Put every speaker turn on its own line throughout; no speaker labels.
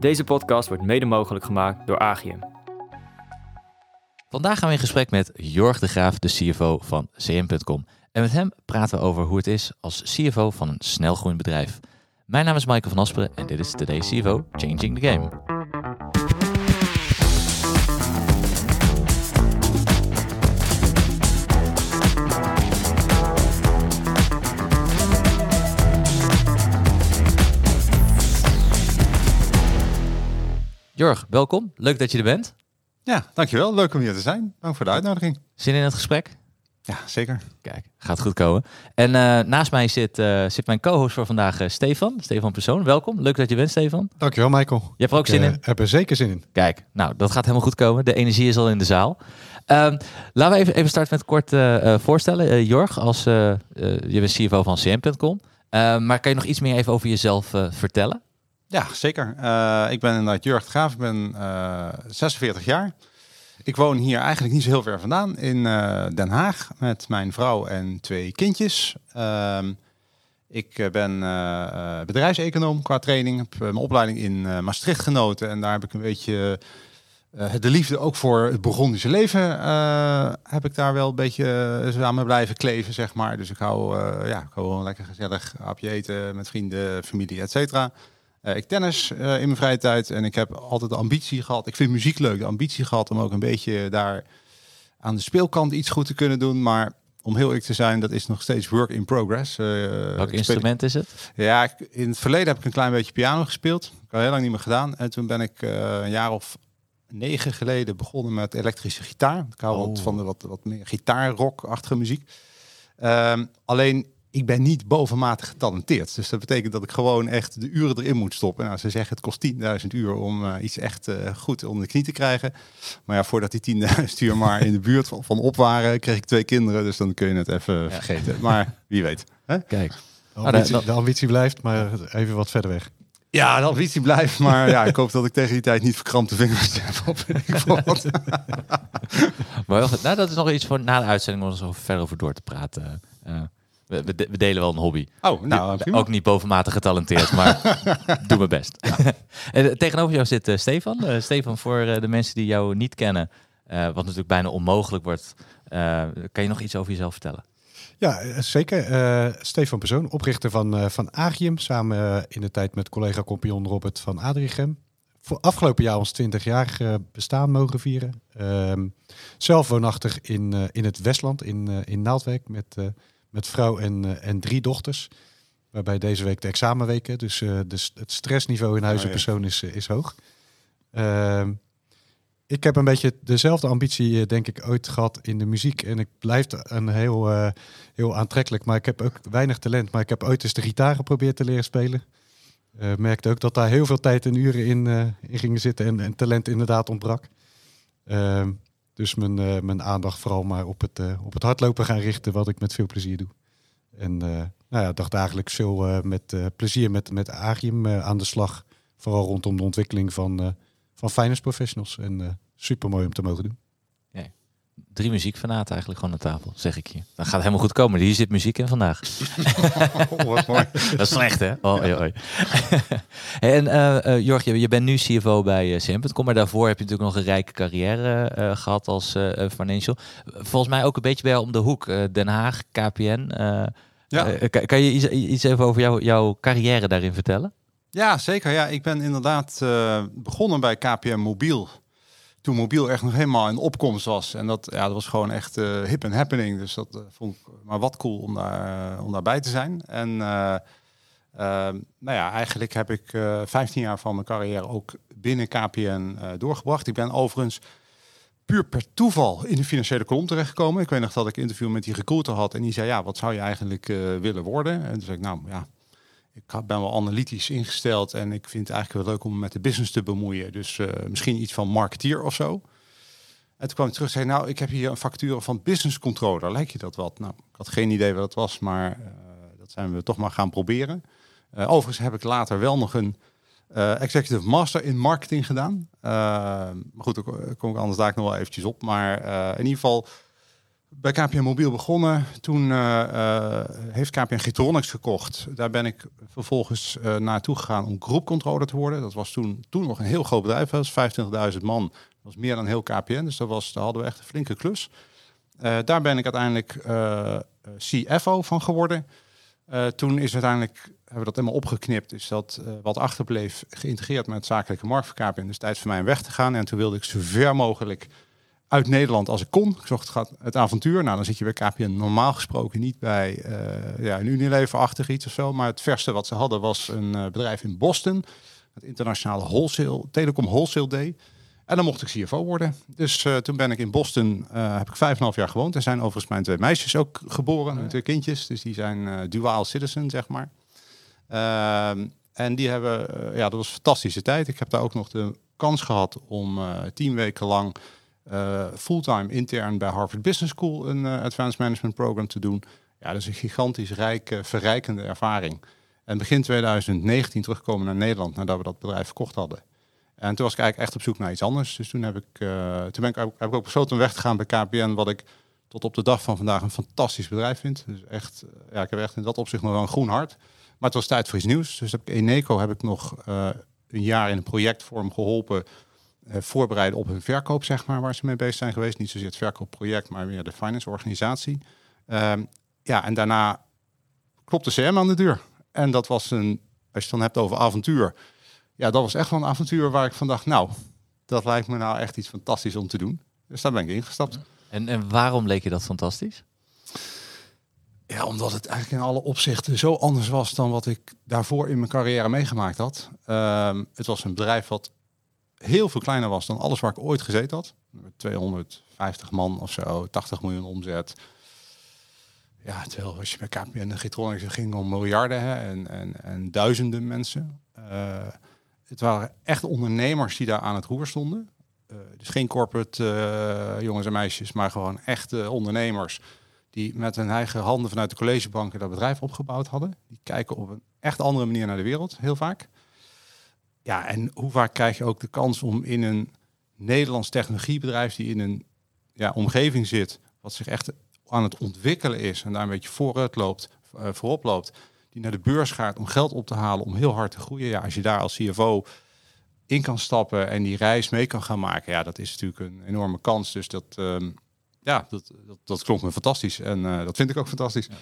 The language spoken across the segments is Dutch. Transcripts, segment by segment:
Deze podcast wordt mede mogelijk gemaakt door Agium.
Vandaag gaan we in gesprek met Jorg de Graaf, de CFO van CM.com. En met hem praten we over hoe het is als CFO van een snelgroeiend bedrijf. Mijn naam is Michael van Asperen en dit is Today's CFO Changing the Game. Jorg, welkom. Leuk dat je er bent.
Ja, dankjewel. Leuk om hier te zijn. Dank voor de uitnodiging.
Zin in het gesprek?
Ja, zeker.
Kijk, gaat goed komen. En uh, naast mij zit, uh, zit mijn co-host voor vandaag, uh, Stefan. Stefan Persoon, welkom. Leuk dat je bent, Stefan.
Dankjewel, Michael.
Je hebt er ook zin in?
Heb er zeker zin in.
Kijk, nou, dat gaat helemaal goed komen. De energie is al in de zaal. Um, laten we even, even starten met kort voorstellen. Jorg, als, je bent CFO van CM.com. maar kan je nog iets meer even over jezelf vertellen?
Ja, zeker. Uh, ik ben inderdaad Jurg Graaf, ik ben uh, 46 jaar. Ik woon hier eigenlijk niet zo heel ver vandaan, in uh, Den Haag, met mijn vrouw en twee kindjes. Uh, ik ben bedrijfseconoom qua training, heb mijn opleiding in Maastricht genoten en daar heb ik een beetje de liefde ook voor het Burgondische leven heb ik daar wel een beetje samen blijven kleven, zeg maar. Dus ik hou, ja, ik hou gewoon lekker gezellig hapje eten met vrienden, familie, et cetera. Uh, ik tennis uh, in mijn vrije tijd en ik heb altijd de ambitie gehad. Ik vind muziek leuk, de ambitie gehad om ook een beetje daar aan de speelkant iets goed te kunnen doen. Maar om heel eerlijk te zijn, dat is nog steeds work in progress. Uh,
Welk instrument is het?
Ja, in het verleden heb ik een klein beetje piano gespeeld. Ik heb heel lang niet meer gedaan. En toen ben ik een jaar of negen geleden begonnen met elektrische gitaar. Ik hou oh. wat van de wat, wat meer gitaarrock-achtige muziek. Um, alleen ik ben niet bovenmatig getalenteerd. Dus dat betekent dat ik gewoon echt de uren erin moet stoppen. Nou, ze zeggen het kost 10.000 uur om uh, iets echt uh, goed onder de knie te krijgen. Maar ja, voordat die 10.000 uur maar in de buurt van, van, op waren, kreeg ik twee kinderen. Dus dan kun je het even ja. vergeten. Maar wie weet. Hè?
Kijk, de ambitie, de ambitie blijft, maar even wat verder weg.
Ja, de ambitie blijft, maar ja, ik hoop dat ik tegen die tijd niet verkrampte vingers heb.
maar nou, dat is nog iets voor na de uitzending om er zo verder over door te praten. Uh, we, we, delen wel een hobby.
Oh, nou.
Ook niet bovenmatig getalenteerd, maar doe mijn best. Ja. en, tegenover jou zit uh, Stefan. Uh, Stefan, voor uh, de mensen die jou niet kennen, wat natuurlijk bijna onmogelijk wordt, kan je nog iets over jezelf vertellen?
Ja, zeker. Stefan Persoon, oprichter van, van Agium, samen in de tijd met collega compagnon Robert van Adrichem. Voor afgelopen jaar ons 20 jaar bestaan mogen vieren. Ehm, zelf woonachtig in, in het Westland, in, in Naaldwijk, met met vrouw en, uh, en drie dochters. Waarbij deze week de examenweken, dus, uh, dus het stressniveau in huis en persoon is, is hoog. Ehm, ik heb een beetje dezelfde ambitie, denk ik, ooit gehad in de muziek. En ik blijf een heel, uh, heel aantrekkelijk. Maar ik heb ook weinig talent. Maar ik heb ooit eens de gitaar geprobeerd te leren spelen. Uh, merkte ook dat daar heel veel tijd en uren in, uh, in gingen zitten. En, en talent inderdaad ontbrak. Ehm, dus mijn, uh, mijn aandacht vooral maar op het, uh, op het hardlopen gaan richten, wat ik met veel plezier doe. En uh, nou ja, dacht eigenlijk veel met plezier met, met Agium aan de slag. Vooral rondom de ontwikkeling van, van finance professionals. En super mooi om te mogen doen
drie muziekfanaten eigenlijk gewoon aan tafel, zeg ik je. Dat gaat helemaal goed komen. Hier zit muziek in vandaag.
oh, wat mooi.
Dat is slecht, hè? Oh, oi. en uh, uh, Jorg, je, je, bent nu CFO bij uh, Sim.com, maar daarvoor heb je natuurlijk nog een rijke carrière uh, gehad als financial. Volgens mij ook een beetje bij om de hoek. Den Haag, KPN. ja. Kan, kan, je iets, iets even over jou, jouw carrière daarin vertellen?
Ja, zeker. Ja, ik ben inderdaad begonnen bij KPN Mobiel toen mobiel echt nog helemaal in opkomst was. En dat, ja, dat was gewoon echt uh, hip en happening. Dus dat uh, vond ik maar wat cool om, daar, uh, om daarbij te zijn. En nou ja, eigenlijk heb ik 15 jaar van mijn carrière ook binnen KPN doorgebracht. Ik ben overigens puur per toeval in de financiële kolom terechtgekomen. Ik weet nog dat ik interview met die recruiter had. En die zei, ja, wat zou je eigenlijk willen worden? En toen zei ik, nou ja, ik ben wel analytisch ingesteld en ik vind het eigenlijk wel leuk om me met de business te bemoeien. Dus uh, misschien iets van marketeer of zo. En toen kwam ik terug zei, nou, ik heb hier een factuur van business controller. Lijkt je dat wat? Nou, ik had geen idee wat het was, maar uh, dat zijn we toch maar gaan proberen. Uh, overigens heb ik later wel nog een executive master in marketing gedaan. maar goed, daar kom ik anders daar nog wel eventjes op. Maar in ieder geval bij KPN Mobiel begonnen. Toen uh, uh, heeft KPN Getronics gekocht. Daar ben ik vervolgens uh, naartoe gegaan om groepcontroller te worden. Dat was toen, toen nog een heel groot bedrijf. Dat was 25.000 man. Dat was meer dan heel KPN. Dus dat was, daar hadden we echt een flinke klus. daar ben ik uiteindelijk CFO van geworden. toen is uiteindelijk, hebben we dat helemaal opgeknipt. Is dat wat achterbleef geïntegreerd met zakelijke markt voor KPN. Dus tijd voor mij om weg te gaan. En toen wilde ik zo ver mogelijk uit Nederland als ik kon. Ik zocht het, het avontuur. Nou, dan zit je bij KPN normaal gesproken niet bij uh, ja, een Unilever-achtig iets of zo. Maar het verste wat ze hadden was een uh, bedrijf in Boston. Het internationale wholesale, Telecom Wholesale Day. En dan mocht ik CFO worden. Dus uh, toen ben ik in Boston, heb ik vijf en half jaar gewoond. Er zijn overigens mijn twee meisjes ook geboren, twee kindjes. Dus die zijn duaal citizen, zeg maar. Ehm, en die hebben, ja, dat was een fantastische tijd. Ik heb daar ook nog de kans gehad om tien weken lang uh, fulltime intern bij Harvard Business School een uh, Advanced Management Program te doen. Ja, dat is een gigantisch rijke, verrijkende ervaring. En begin 2019 terugkomen naar Nederland nadat we dat bedrijf verkocht hadden. En toen was ik eigenlijk echt op zoek naar iets anders. Dus toen heb ik, toen ben ik, heb ik ook besloten om weg te gaan bij KPN, wat ik tot op de dag van vandaag een fantastisch bedrijf vind. Dus echt, ja, ik heb echt in dat opzicht nog wel een groen hart. Maar het was tijd voor iets nieuws. Dus heb ik Eneco heb ik nog een jaar in een projectvorm geholpen voorbereiden op hun verkoop, zeg maar, waar ze mee bezig zijn geweest. Niet zozeer het verkoopproject, maar meer de finance organisatie. Um, ja, en daarna klopte CM aan de deur. En dat was een, als je het dan hebt over avontuur. Ja, dat was echt wel een avontuur waar ik van dacht, nou, dat lijkt me nou echt iets fantastisch om te doen. Dus daar ben ik ingestapt.
En, en waarom leek je dat fantastisch?
Ja, omdat het eigenlijk in alle opzichten zo anders was dan wat ik daarvoor in mijn carrière meegemaakt had. Um, het was een bedrijf wat heel veel kleiner was dan alles waar ik ooit gezeten had. 250 man of zo, 80 miljoen omzet. Ja, terwijl als je bij KPN en Getronics ging om miljarden hè, en, en, en duizenden mensen. Uh, het waren echt ondernemers die daar aan het roer stonden. Uh, dus geen corporate uh, jongens en meisjes, maar gewoon echte ondernemers die met hun eigen handen vanuit de collegebanken dat bedrijf opgebouwd hadden. Die kijken op een echt andere manier naar de wereld, heel vaak. Ja, en hoe vaak krijg je ook de kans om in een Nederlands technologiebedrijf die in een ja, omgeving zit, wat zich echt aan het ontwikkelen is en daar een beetje vooruit loopt, uh, voorop loopt, die naar de beurs gaat om geld op te halen, om heel hard te groeien. Ja, als je daar als CFO in kan stappen en die reis mee kan gaan maken, ja, dat is natuurlijk een enorme kans. Dus dat, um, ja, dat, dat, dat klonk me fantastisch en uh, dat vind ik ook fantastisch. Ja.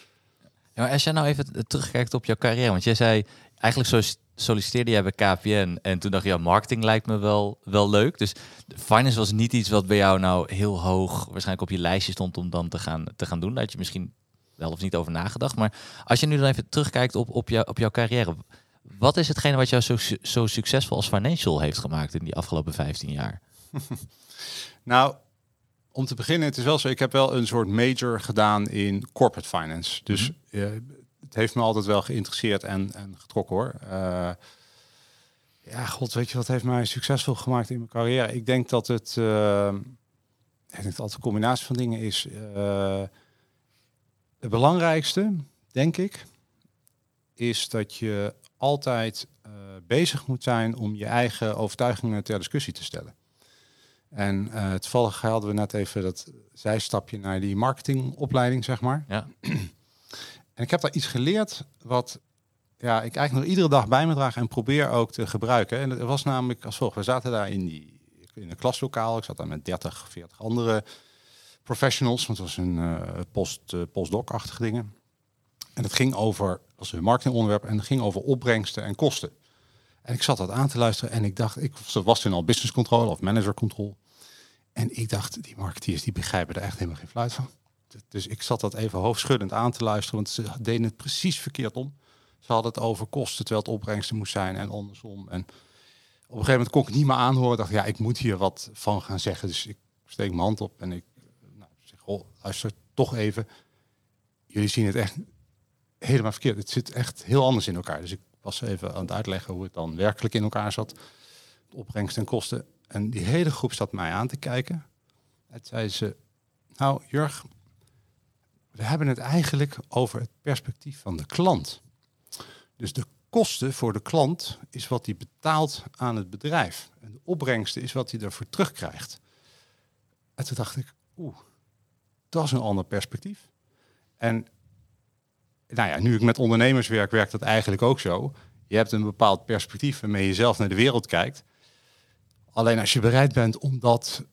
Ja, als jij nou even terugkijkt op jouw carrière, want jij zei eigenlijk zo solliciteerde jij bij KPN en toen dacht je, ja, marketing lijkt me wel, wel leuk. Dus finance was niet iets wat bij jou nou heel hoog waarschijnlijk op je lijstje stond om dan te gaan, te gaan doen. Daar had je misschien wel of niet over nagedacht. Maar als je nu dan even terugkijkt op, op, jou, op jouw carrière, wat is hetgene wat jou zo, zo succesvol als financial heeft gemaakt in die afgelopen 15 jaar?
nou, om te beginnen, het is wel zo, ik heb wel een soort major gedaan in corporate finance. Dus mm -hmm het heeft me altijd wel geïnteresseerd en, en getrokken hoor. Uh, ja, god, weet je wat heeft mij succesvol gemaakt in mijn carrière? Ik denk dat het, uh, ik denk dat het een combinatie van dingen is. Uh, het belangrijkste, denk ik, is dat je altijd bezig moet zijn om je eigen overtuigingen ter discussie te stellen. En toevallig hadden we net even dat zijstapje naar die marketingopleiding, zeg maar.
Ja.
En ik heb daar iets geleerd wat ja, ik eigenlijk nog iedere dag bij me draag en probeer ook te gebruiken. En het was namelijk als volgt. We zaten daar in, die, in een klaslokaal. Ik zat daar met 30, 40 andere professionals. Want het was een uh, post, uh, postdoc-achtige dingen. En het ging over, was een marketingonderwerp, en het ging over opbrengsten en kosten. En ik zat dat aan te luisteren en ik dacht, ik was toen al business control of manager control. En ik dacht, die marketeers die begrijpen er echt helemaal geen fluit van. Dus ik zat dat even hoofdschuddend aan te luisteren, want ze deden het precies verkeerd om. Ze hadden het over kosten terwijl het opbrengsten moest zijn en andersom. En op een gegeven moment kon ik het niet meer aanhoren. dacht, ja, ik moet hier wat van gaan zeggen. Dus ik steek mijn hand op en ik nou, zeg, oh, luister toch even. Jullie zien het echt helemaal verkeerd. Het zit echt heel anders in elkaar. Dus ik was even aan het uitleggen hoe het dan werkelijk in elkaar zat. De opbrengst en kosten. En die hele groep zat mij aan te kijken. En zei ze, nou Jurg, we hebben het eigenlijk over het perspectief van de klant. Dus de kosten voor de klant is wat hij betaalt aan het bedrijf. En de opbrengsten is wat hij ervoor terugkrijgt. En toen dacht ik, oeh, dat is een ander perspectief. En nou ja, nu ik met ondernemers werk, werkt dat eigenlijk ook zo. Je hebt een bepaald perspectief waarmee je zelf naar de wereld kijkt. Alleen als je bereid bent om dat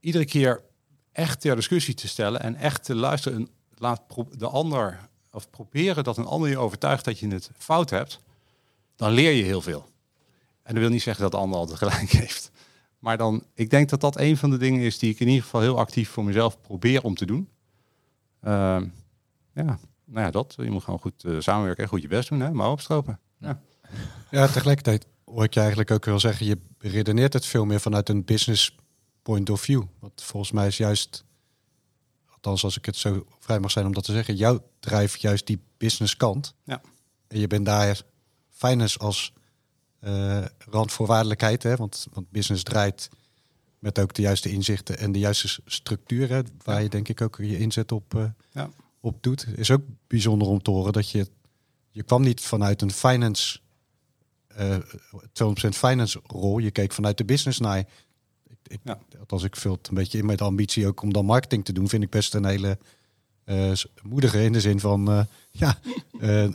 iedere keer echt ter discussie te stellen en echt te luisteren, en laat de ander of proberen dat een ander je overtuigt dat je het fout hebt, dan leer je heel veel. En dat wil niet zeggen dat de ander altijd gelijk heeft. Maar dan, ik denk dat dat een van de dingen is die ik in ieder geval heel actief voor mezelf probeer om te doen. Ehm, ja, nou ja, dat. Je moet gewoon goed eh, samenwerken en goed je best doen, hè? maar opstropen. Ja.
Ja, tegelijkertijd hoor ik je eigenlijk ook wel zeggen, je redeneert het veel meer vanuit een business point of view. Want volgens mij is juist, althans als ik het zo vrij mag zijn om dat te zeggen, jouw drijft juist die business kant.
Ja.
En je bent daar finance als eh, randvoorwaardelijkheid, hè? Want, want business draait met ook de juiste inzichten en de juiste structuren, waar je denk ik ook je inzet op, eh,
Ja.
op doet. Is ook bijzonder om te horen dat je, je kwam niet vanuit een finance eh 200% finance rol. Je keek vanuit de business naar. Ik, ik,
Ja.
Althans, ik vul het een beetje in met de ambitie ook om dan marketing te doen. Vind ik best een hele eh, moedige in de zin van, eh, ja, eh,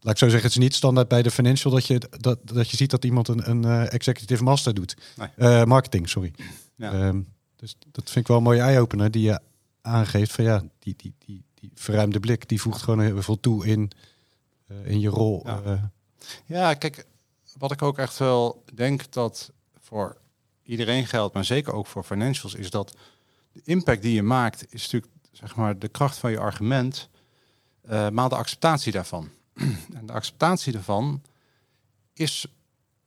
laat ik zo zeggen, het is niet standaard bij de financial dat je, dat, dat je ziet dat iemand een, een executive master doet.
Nee.
Marketing, sorry.
Ja.
Ehm, dus dat vind ik wel een mooie eye-opener die je aangeeft van ja, die, die, die, die verruimde blik, die voegt gewoon heel veel toe in, in je rol.
Ja. Ja, kijk, wat ik ook echt wel denk dat voor iedereen geldt, maar zeker ook voor financials, is dat de impact die je maakt, is natuurlijk zeg maar de kracht van je argument, eh, maar de acceptatie daarvan. en de acceptatie daarvan is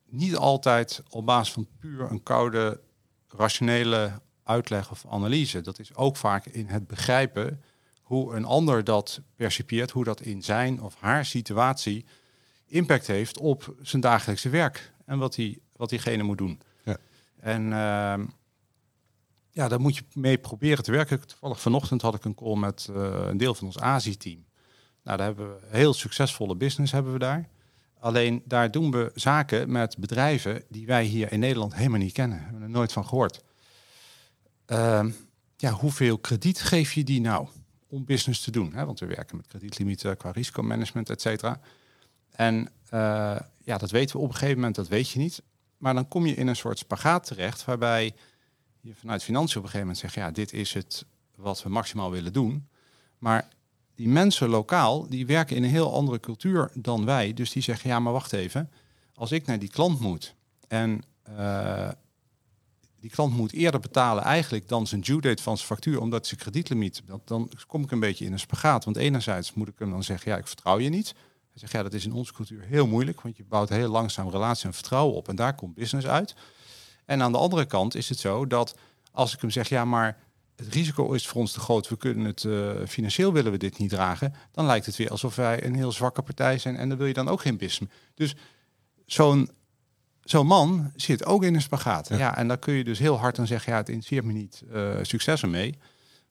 niet altijd op basis van puur een koude, rationele uitleg of analyse. Dat is ook vaak in het begrijpen hoe een ander dat percipieert, hoe dat in zijn of haar situatie impact heeft op zijn dagelijkse werk en wat, wat diegene moet doen. En ehm, ja, daar moet je mee proberen te werken. Toevallig vanochtend had ik een call met eh, een deel van ons Azië-team. Nou, daar hebben we heel succesvolle business hebben we daar. Alleen daar doen we zaken met bedrijven die wij hier in Nederland helemaal niet kennen. We hebben er nooit van gehoord. Ehm, ja, hoeveel krediet geef je die nou om business te doen? Hè? Want we werken met kredietlimieten qua risicomanagement, et cetera. En eh, ja, dat weten we op een gegeven moment, dat weet je niet. Maar dan kom je in een soort spagaat terecht waarbij je vanuit financiën op een gegeven moment zegt, ja, dit is het wat we maximaal willen doen. Maar die mensen lokaal, die werken in een heel andere cultuur dan wij. Dus die zeggen, ja, maar wacht even. Als ik naar die klant moet en eh, die klant moet eerder betalen eigenlijk dan zijn due date van zijn factuur, omdat zijn kredietlimiet, dat, dan kom ik een beetje in een spagaat. Want enerzijds moet ik hem dan zeggen, ja, ik vertrouw je niet. Zegt, ja, dat is in onze cultuur heel moeilijk, want je bouwt heel langzaam relatie en vertrouwen op en daar komt business uit. En aan de andere kant is het zo dat als ik hem zeg, ja, maar het risico is voor ons te groot, we kunnen het eh, financieel willen we dit niet dragen, dan lijkt het weer alsof wij een heel zwakke partij zijn en dan wil je dan ook geen business. Dus zo'n zo'n man zit ook in een spagaat. Ja.
Ja.
en dan kun je dus heel hard dan zeggen, ja, het interesseert me niet, eh, succes ermee.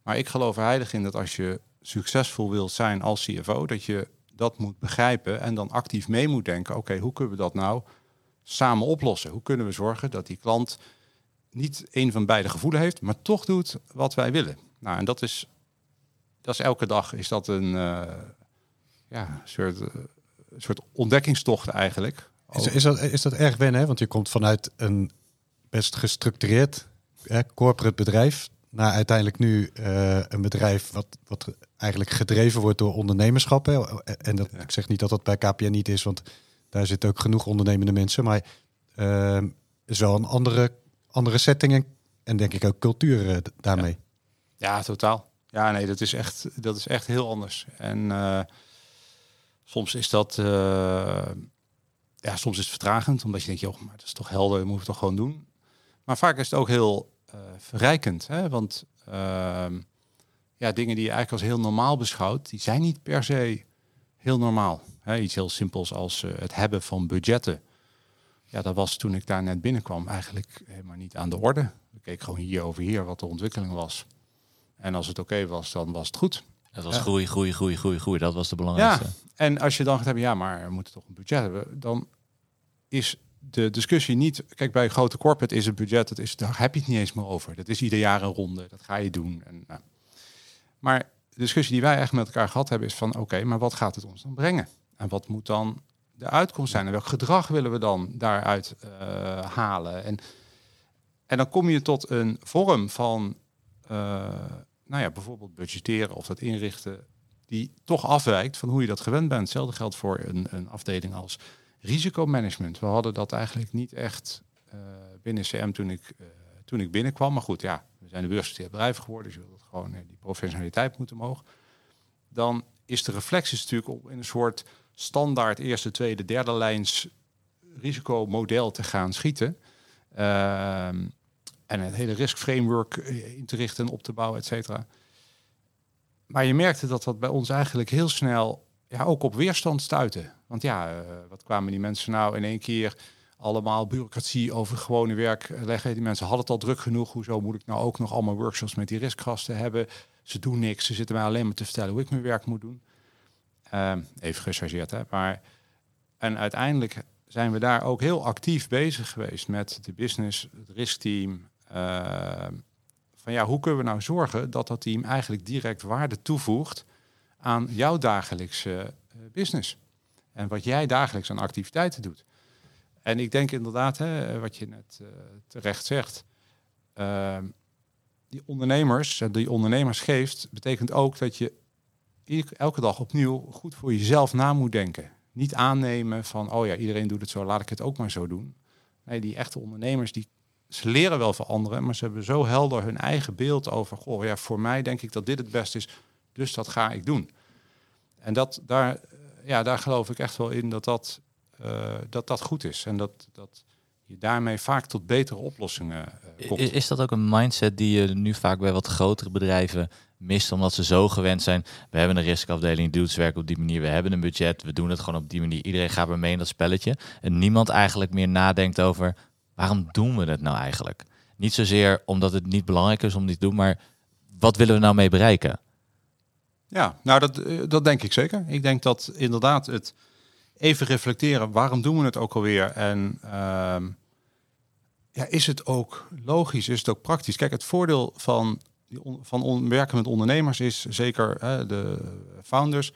Maar ik geloof er heilig in dat als je succesvol wilt zijn als CFO, dat je dat moet begrijpen en dan actief mee moet denken, oké, hoe kunnen we dat nou samen oplossen? Hoe kunnen we zorgen dat die klant niet een van beide gevoelen heeft, maar toch doet wat wij willen? Nou, en dat is, dat is elke dag is dat een eh, ja, soort, soort ontdekkingstocht eigenlijk.
Is, is, dat, is dat erg wennen? Hè? Want je komt vanuit een best gestructureerd hè, corporate bedrijf naar uiteindelijk nu eh, een bedrijf wat, wat eigenlijk gedreven wordt door ondernemerschap. Hè? En dat,
Ja.
ik zeg niet dat dat bij KPN niet is, want daar zitten ook genoeg ondernemende mensen. Maar eh, is wel een andere, andere setting en, en denk ik ook cultuur eh, daarmee.
Ja, totaal. Ja, nee, dat is echt, dat is echt heel anders. En eh, soms is dat, ja, soms is het vertragend, omdat je denkt, joh, maar dat is toch helder, dat moeten we toch gewoon doen. Maar vaak is het ook heel verrijkend, hè? want ehm, ja, dingen die je eigenlijk als heel normaal beschouwt, die zijn niet per se heel normaal. Hè? Iets heel simpels als eh, het hebben van budgetten. Ja, dat was toen ik daar net binnenkwam eigenlijk helemaal niet aan de orde. Ik keek gewoon hier over hier wat de ontwikkeling was. En als het oké was, dan was het goed.
Dat was
Ja.
groei, groei, groei, groei, groei. Dat was de belangrijkste.
En als je dan gaat hebben, ja, maar we moeten toch een budget hebben, dan is de discussie niet... Kijk, bij grote corporate is het budget, dat is, daar heb je het niet eens meer over. Dat is ieder jaar een ronde, dat ga je doen. En, nou. Maar de discussie die wij echt met elkaar gehad hebben is van... oké, maar wat gaat het ons dan brengen? En wat moet dan de uitkomst zijn? En welk gedrag willen we dan daaruit uh, halen? En, en dan kom je tot een vorm van... Uh, nou ja, bijvoorbeeld budgetteren of dat inrichten... die toch afwijkt van hoe je dat gewend bent. Hetzelfde geldt voor een, een afdeling als risicomanagement. We hadden dat eigenlijk niet echt uh, binnen CM toen ik, uh, toen ik binnenkwam. Maar goed, ja, we zijn een beursgenoteerd bedrijf geworden. Dus je wilt gewoon uh, die professionaliteit moeten omhoog. Dan is de reflex natuurlijk om in een soort standaard eerste, tweede, derde lijns risicomodel te gaan schieten. Ehm, en het hele risk framework in te richten en op te bouwen, et cetera. Maar je merkte dat dat bij ons eigenlijk heel snel ja, ook op weerstand stuiten. Want ja, uh, wat kwamen die mensen nou in één keer allemaal bureaucratie over gewone werk leggen? Die mensen hadden het al druk genoeg. Hoezo moet ik nou ook nog allemaal workshops met die riskgasten hebben? Ze doen niks. Ze zitten mij alleen maar te vertellen hoe ik mijn werk moet doen. Uh, even gechargeerd, hè. Maar, en uiteindelijk zijn we daar ook heel actief bezig geweest met de business, het riskteam. Uh, van ja, hoe kunnen we nou zorgen dat dat team eigenlijk direct waarde toevoegt aan jouw dagelijkse business? En wat jij dagelijks aan activiteiten doet. En ik denk inderdaad, hè, wat je net uh, terecht zegt, uh, die ondernemers, die ondernemers geeft, betekent ook dat je elke dag opnieuw goed voor jezelf na moet denken. Niet aannemen van, oh ja, iedereen doet het zo, laat ik het ook maar zo doen. Nee, die echte ondernemers, die, ze leren wel van anderen, maar ze hebben zo helder hun eigen beeld over, goh, ja, voor mij denk ik dat dit het beste is, dus dat ga ik doen. En dat, daar, ja, daar geloof ik echt wel in dat dat, uh, dat, dat goed is. En dat, dat je daarmee vaak tot betere oplossingen uh, komt.
Is, is, dat ook een mindset die je nu vaak bij wat grotere bedrijven mist, omdat ze zo gewend zijn? We hebben een riskafdeling, doet werk op die manier, we hebben een budget, we doen het gewoon op die manier. Iedereen gaat maar mee in dat spelletje. En niemand eigenlijk meer nadenkt over waarom doen we het nou eigenlijk? Niet zozeer omdat het niet belangrijk is om dit te doen, maar wat willen we nou mee bereiken?
Ja, nou dat, dat denk ik zeker. Ik denk dat inderdaad het even reflecteren, waarom doen we het ook alweer? En uh, ja, is het ook logisch, is het ook praktisch? Kijk, het voordeel van, van werken met ondernemers is zeker de founders.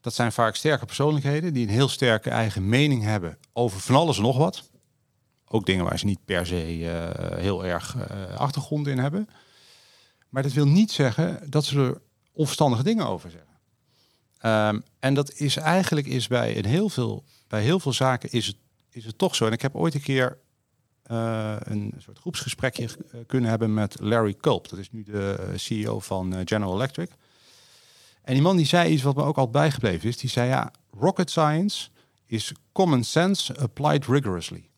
Dat zijn vaak sterke persoonlijkheden die een heel sterke eigen mening hebben over van alles en nog wat. Ook dingen waar ze niet per se uh, heel erg uh, achtergrond in hebben. Maar dat wil niet zeggen dat ze er onverstandige dingen over zeggen. Um, en dat is eigenlijk is bij, in heel veel, bij heel veel zaken is het, is het toch zo. En ik heb ooit een keer uh, een soort groepsgesprekje kunnen hebben met Larry Culp. Dat is nu de CEO van General Electric. En die man die zei iets wat me ook altijd bijgebleven is. Die zei ja, rocket science is common sense applied rigorously.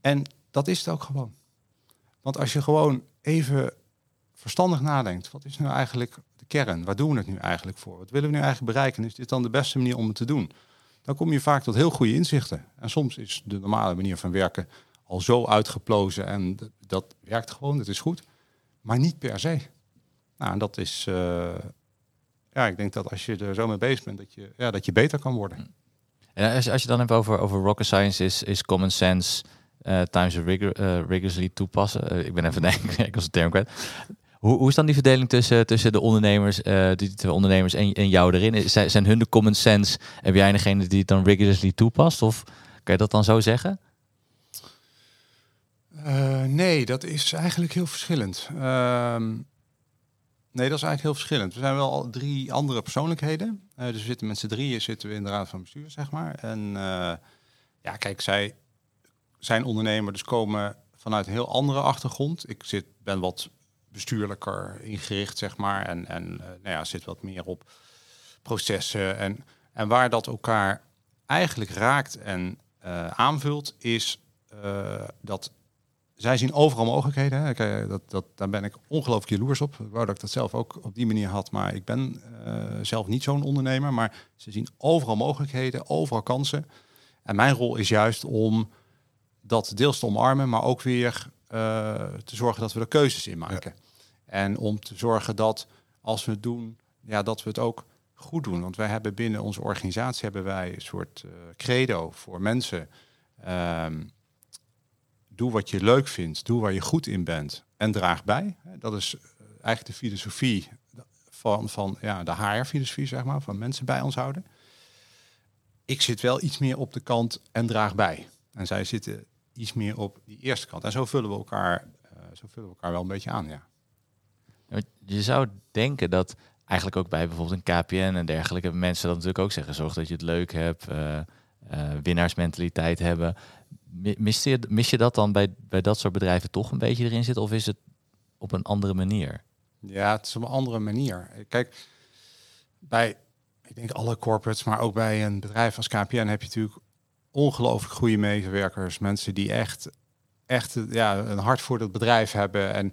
En dat is het ook gewoon. Want als je gewoon even verstandig nadenkt, wat is nou eigenlijk de kern? Waar doen we het nu eigenlijk voor? Wat willen we nu eigenlijk bereiken? Is dit dan de beste manier om het te doen? Dan kom je vaak tot heel goede inzichten. En soms is de normale manier van werken al zo uitgeplozen en dat werkt gewoon, dat is goed. Maar niet per se. Nou, dat is, uh, ja, ik denk dat als je er zo mee bezig bent, dat je, ja, dat je beter kan worden.
En als, als je dan hebt over, over rocket science, is, is common sense uh, times rigor, uh, rigorously toepassen. ik ben even denken, ik de term kwijt. Hoe, hoe is dan die verdeling tussen, tussen de ondernemers, uh, die twee ondernemers en, en jou erin? Zijn, zijn hun de common sense? Heb jij degene die het dan rigorously toepast? Of kan je dat dan zo zeggen?
Uh, nee, dat is eigenlijk heel verschillend. Uh, nee, dat is eigenlijk heel verschillend. We zijn wel al drie andere persoonlijkheden. Uh, dus we zitten met z'n drieën zitten we in de raad van bestuur, zeg maar. En ja, kijk, zij zijn ondernemer, dus komen vanuit een heel andere achtergrond. Ik zit, ben wat bestuurlijker ingericht, zeg maar. En, en uh, nou ja, zit wat meer op processen. En, en waar dat elkaar eigenlijk raakt en uh, aanvult, is uh, dat zij zien overal mogelijkheden. Hè. Dat, dat, daar ben ik ongelooflijk jaloers op. Ik wou dat ik dat zelf ook op die manier had, maar ik ben zelf niet zo'n ondernemer. Maar ze zien overal mogelijkheden, overal kansen. En mijn rol is juist om dat deels te omarmen, maar ook weer te zorgen dat we er keuzes in maken. En om te zorgen dat als we het doen, ja, dat we het ook goed doen. Want wij hebben binnen onze organisatie hebben wij een soort uh, credo voor mensen. Ehm, doe wat je leuk vindt, doe waar je goed in bent en draag bij. Dat is eigenlijk de filosofie van, van ja, de HR-filosofie, zeg maar, van mensen bij ons houden. Ik zit wel iets meer op de kant en draag bij. En zij zitten iets meer op die eerste kant. En zo vullen we elkaar, uh, zo vullen we elkaar wel een beetje aan, ja.
Je zou denken dat eigenlijk ook bij bijvoorbeeld een KPN en dergelijke mensen dat natuurlijk ook zeggen. Zorg dat je het leuk hebt, uh, uh, winnaarsmentaliteit hebben. Mis je, dat dan bij, bij dat soort bedrijven toch een beetje erin zit? Of is het op een andere manier?
Ja, het is op een andere manier. Kijk, bij ik denk alle corporates, maar ook bij een bedrijf als KPN heb je natuurlijk ongelooflijk goede medewerkers. Mensen die echt, echt ja, een hart voor dat bedrijf hebben. En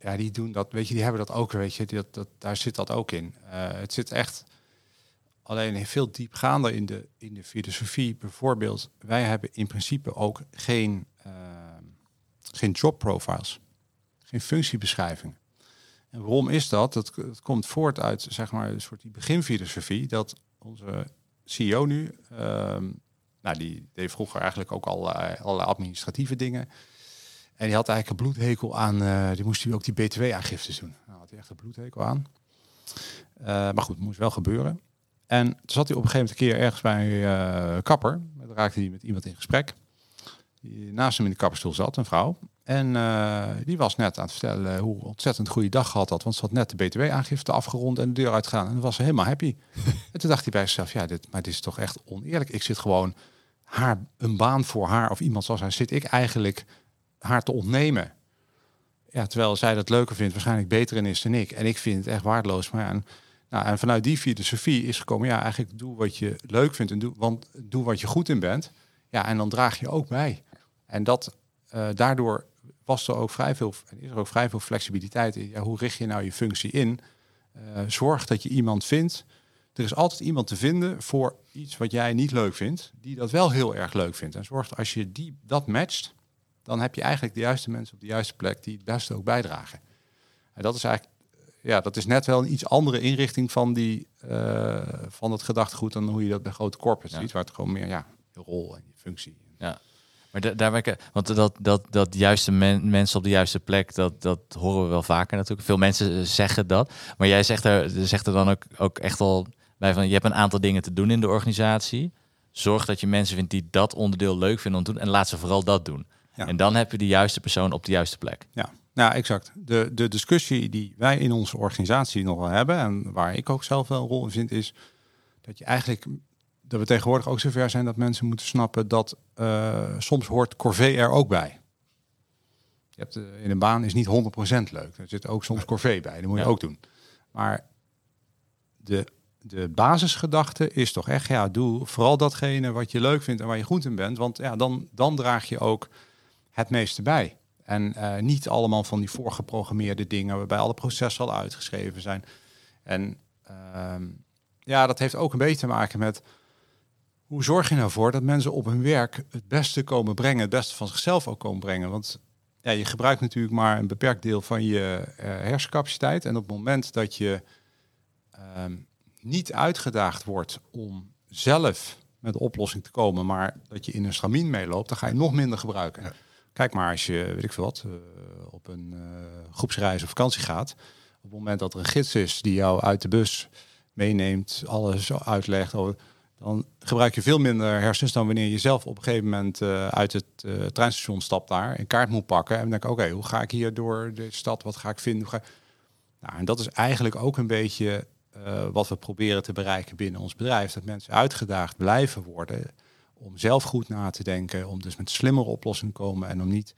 ja, die doen dat, weet je, die hebben dat ook, weet je, dat, dat, daar zit dat ook in. Uh, het zit echt alleen veel diepgaander in de, in de filosofie. Bijvoorbeeld, wij hebben in principe ook geen, uh, geen job profiles, geen functiebeschrijvingen. En waarom is dat? dat? Het komt voort uit zeg maar, een soort die beginfilosofie dat onze CEO nu, um, nou, die deed vroeger eigenlijk ook al allerlei administratieve dingen. En die had eigenlijk een bloedhekel aan, uh, die moest hij ook die btw-aangiftes doen. Nou, had hij echt een bloedhekel aan. Uh, maar goed, het moest wel gebeuren. En toen zat hij op een gegeven moment een keer ergens bij uh, kapper. Daar raakte hij met iemand in gesprek. Die naast hem in de kapperstoel zat, een vrouw. En die was net aan het vertellen hoe ontzettend goede dag gehad had. Want ze had net de btw-aangifte afgerond en de deur uitgegaan. En was ze helemaal happy. en toen dacht hij bij zichzelf, ja, dit, maar dit is toch echt oneerlijk. Ik zit gewoon haar, een baan voor haar of iemand zoals haar, zit ik eigenlijk haar te ontnemen. Ja, terwijl zij dat leuker vindt, waarschijnlijk beter in is dan ik. En ik vind het echt waardeloos. Maar ja, en, nou, en vanuit die filosofie is gekomen, ja, eigenlijk doe wat je leuk vindt en doe, want doe wat je goed in bent. Ja, en dan draag je ook bij. En dat, uh, daardoor was er ook vrij veel, is er ook vrij veel flexibiliteit in. Ja, hoe richt je nou je functie in? Uh, zorg dat je iemand vindt. Er is altijd iemand te vinden voor iets wat jij niet leuk vindt, die dat wel heel erg leuk vindt. En zorg als je die, dat matcht, dan heb je eigenlijk de juiste mensen op de juiste plek die het beste ook bijdragen. En dat is eigenlijk, ja, dat is net wel een iets andere inrichting van, die, uh, van het gedachtegoed dan hoe je dat bij grote corporates ja. ziet, waar het gewoon meer ja, je rol en je functie.
Ja. Maar da daar werken, want dat, dat, dat juiste men, mensen op de juiste plek, dat, dat horen we wel vaker natuurlijk. Veel mensen zeggen dat. Maar jij zegt er, zegt er dan ook, ook echt al bij van, je hebt een aantal dingen te doen in de organisatie. Zorg dat je mensen vindt die dat onderdeel leuk vinden om te doen. En laat ze vooral dat doen. Ja. En dan heb je de juiste persoon op de juiste plek.
Ja, nou exact. De, de discussie die wij in onze organisatie nog wel hebben, en waar ik ook zelf wel een rol in vind, is dat je eigenlijk dat we tegenwoordig ook zover zijn dat mensen moeten snappen dat uh, soms hoort corvée er ook bij. Je hebt, uh, in een baan is niet 100% leuk. Er zit ook soms corvée bij. Dat moet je ja. ook doen. Maar de, de basisgedachte is toch echt, ja, doe vooral datgene wat je leuk vindt en waar je goed in bent. Want ja, dan, dan draag je ook het meeste bij. En uh, niet allemaal van die voorgeprogrammeerde dingen waarbij alle processen al uitgeschreven zijn. En ja, dat heeft ook een beetje te maken met hoe zorg je nou voor dat mensen op hun werk het beste komen brengen, het beste van zichzelf ook komen brengen? Want ja, je gebruikt natuurlijk maar een beperkt deel van je uh, hersencapaciteit. En op het moment dat je um, niet uitgedaagd wordt om zelf met de oplossing te komen, maar dat je in een stramien meeloopt, dan ga je nog minder gebruiken. Kijk maar als je, weet ik veel wat, uh, op een uh, groepsreis of vakantie gaat. Op het moment dat er een gids is die jou uit de bus meeneemt, alles uitlegt over dan gebruik je veel minder hersens dan wanneer je zelf op een gegeven moment uh, uit het treinstation stapt daar, een kaart moet pakken en denk oké, hoe ga ik hier door de stad, wat ga ik vinden? Nou, en dat is eigenlijk ook een beetje wat we proberen te bereiken binnen ons bedrijf, dat mensen uitgedaagd blijven worden om zelf goed na te denken, om dus met slimmere oplossingen te komen en om niet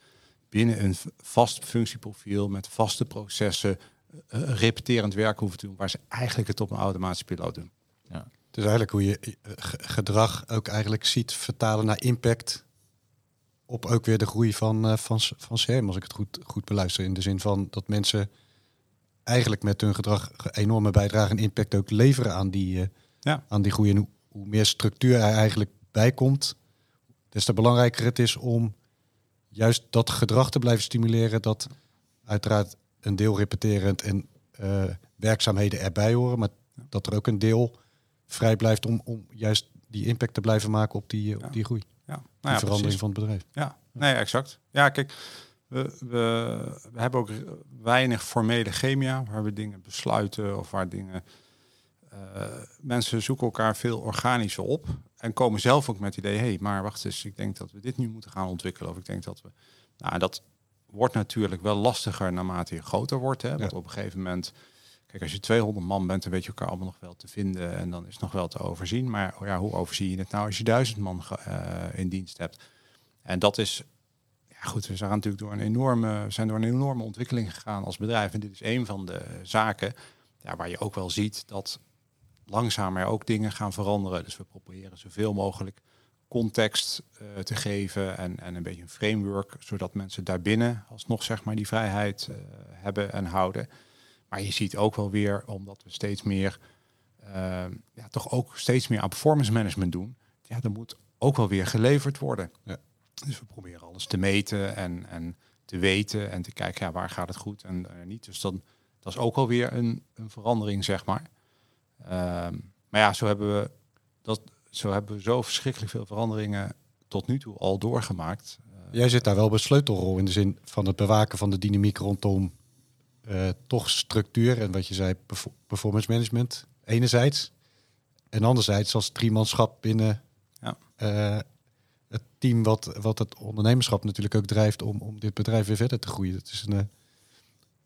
binnen een vast functieprofiel met vaste processen repeterend werk hoeven te doen, waar ze eigenlijk het op een automatische piloot doen.
Ja. Dus eigenlijk hoe je eh, gedrag ook eigenlijk ziet vertalen naar impact op ook weer de groei van, uh, van, van CM, als ik het goed, goed beluister. In de zin van dat mensen eigenlijk met hun gedrag enorme bijdrage en impact ook leveren aan die, uh, ja. aan die groei. En hoe, hoe, meer structuur er eigenlijk bij komt, des te belangrijker het is om juist dat gedrag te blijven stimuleren. Dat uiteraard een deel repeterend en uh, werkzaamheden erbij horen, maar dat er ook een deel vrij blijft om, om juist die impact te blijven maken op die, op die groei.
ja. Nou ja,
verandering
precies.
van het bedrijf.
Ja, nee, exact. Ja, kijk, we, we, we hebben ook weinig formele chemia waar we dingen besluiten of waar dingen. eh, mensen zoeken elkaar veel organischer op en komen zelf ook met het idee: hé, hey, maar wacht eens, ik denk dat we dit nu moeten gaan ontwikkelen. Of ik denk dat we. Nou, dat wordt natuurlijk wel lastiger naarmate je groter wordt. Hè? Want
Ja.
op een gegeven moment. Kijk, als je 200 man bent, dan weet je elkaar allemaal nog wel te vinden en dan is het nog wel te overzien. Maar oh ja, hoe overzie je het nou als je duizend man eh, in dienst hebt? En dat is, ja goed, we zijn natuurlijk door een enorme, zijn door een enorme ontwikkeling gegaan als bedrijf. En dit is een van de zaken ja, waar je ook wel ziet dat langzamer ook dingen gaan veranderen. Dus we proberen zoveel mogelijk context eh, te geven en, en een beetje een framework, zodat mensen daarbinnen alsnog zeg maar die vrijheid eh, hebben en houden. Maar je ziet ook wel weer, omdat we steeds meer, eh, ja, toch ook steeds meer aan performance management doen, ja, er moet ook wel weer geleverd worden.
Ja.
Dus we proberen alles te meten en, en te weten en te kijken, ja, waar gaat het goed en niet. Dus dan, dat is ook alweer een, een verandering, zeg maar. Ehm, maar ja, zo hebben we dat, zo hebben we zo verschrikkelijk veel veranderingen tot nu toe al doorgemaakt. Eh,
Jij zit daar wel bij sleutelrol in de zin van het bewaken van de dynamiek rondom eh, toch structuur en wat je zei, perfor- performance management enerzijds. En anderzijds als driemanschap binnen
Ja.
eh, het team wat, wat het ondernemerschap natuurlijk ook drijft om, om dit bedrijf weer verder te groeien. Het is een,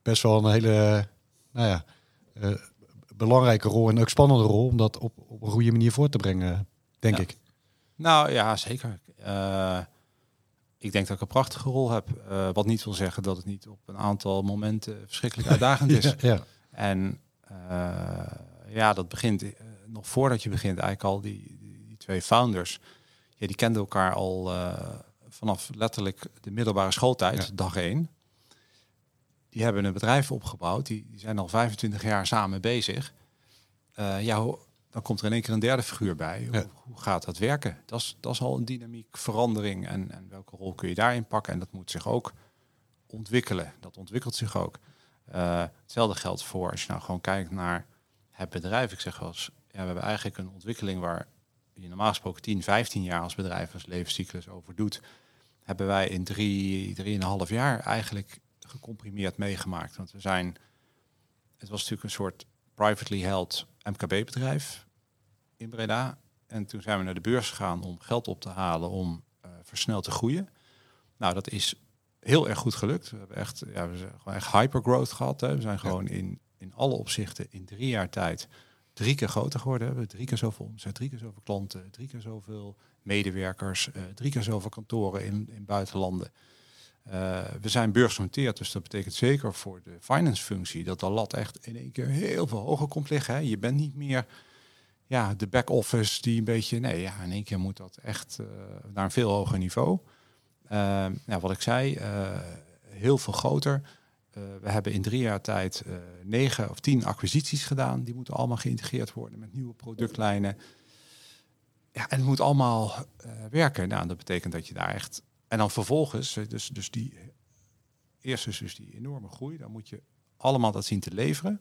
best wel een hele nou ja, belangrijke rol en ook spannende rol om dat op, op een goede manier voor te brengen, denk
Ja.
ik.
Nou ja, zeker. Eh, ik denk dat ik een prachtige rol heb. Eh, wat niet wil zeggen dat het niet op een aantal momenten verschrikkelijk uitdagend is.
Ja, ja.
En eh, ja, dat begint nog voordat je begint eigenlijk al die, die, die twee founders. Ja, die kenden elkaar al vanaf letterlijk de middelbare schooltijd, dag één. Die hebben een bedrijf opgebouwd. Die, die zijn al 25 jaar samen bezig. Eh, ja, dan komt er in één keer een derde figuur bij.
Ja.
Hoe, hoe gaat dat werken? Dat is, dat is al een dynamiek verandering. En, en welke rol kun je daarin pakken? En dat moet zich ook ontwikkelen. Dat ontwikkelt zich ook. Eh, hetzelfde geldt voor als je nou gewoon kijkt naar het bedrijf. Ik zeg wel eens, ja, we hebben eigenlijk een ontwikkeling waar je normaal gesproken 10, 15 jaar als bedrijf als levenscyclus over doet. Hebben wij in drie, drieënhalf jaar eigenlijk gecomprimeerd meegemaakt. Want we zijn, het was natuurlijk een soort privately held MKB-bedrijf in Breda. En toen zijn we naar de beurs gegaan om geld op te halen om eh, versneld te groeien. Nou, dat is heel erg goed gelukt. We hebben echt, ja, we zijn gewoon echt hypergrowth gehad. Hè. We zijn gewoon in, in alle opzichten in drie jaar tijd drie keer groter geworden. We hebben drie keer zoveel omzet, drie keer zoveel klanten, drie keer zoveel medewerkers, eh, drie keer zoveel kantoren in, in buitenlanden. Eh, we zijn beursgenoteerd, dus dat betekent zeker voor de finance functie dat de lat echt in één keer heel veel hoger komt liggen. Je bent niet meer ja, de back-office die een beetje, nee, ja, in één keer moet dat echt eh, naar een veel hoger niveau. Uh, ja, wat ik zei, uh, heel veel groter. We hebben in drie jaar tijd negen of tien acquisities gedaan. Die moeten allemaal geïntegreerd worden met nieuwe productlijnen. Ja, en het moet allemaal werken. Nou, dat betekent dat je daar echt. En dan vervolgens, dus, dus die. Eerst is dus die enorme groei. Dan moet je allemaal dat zien te leveren.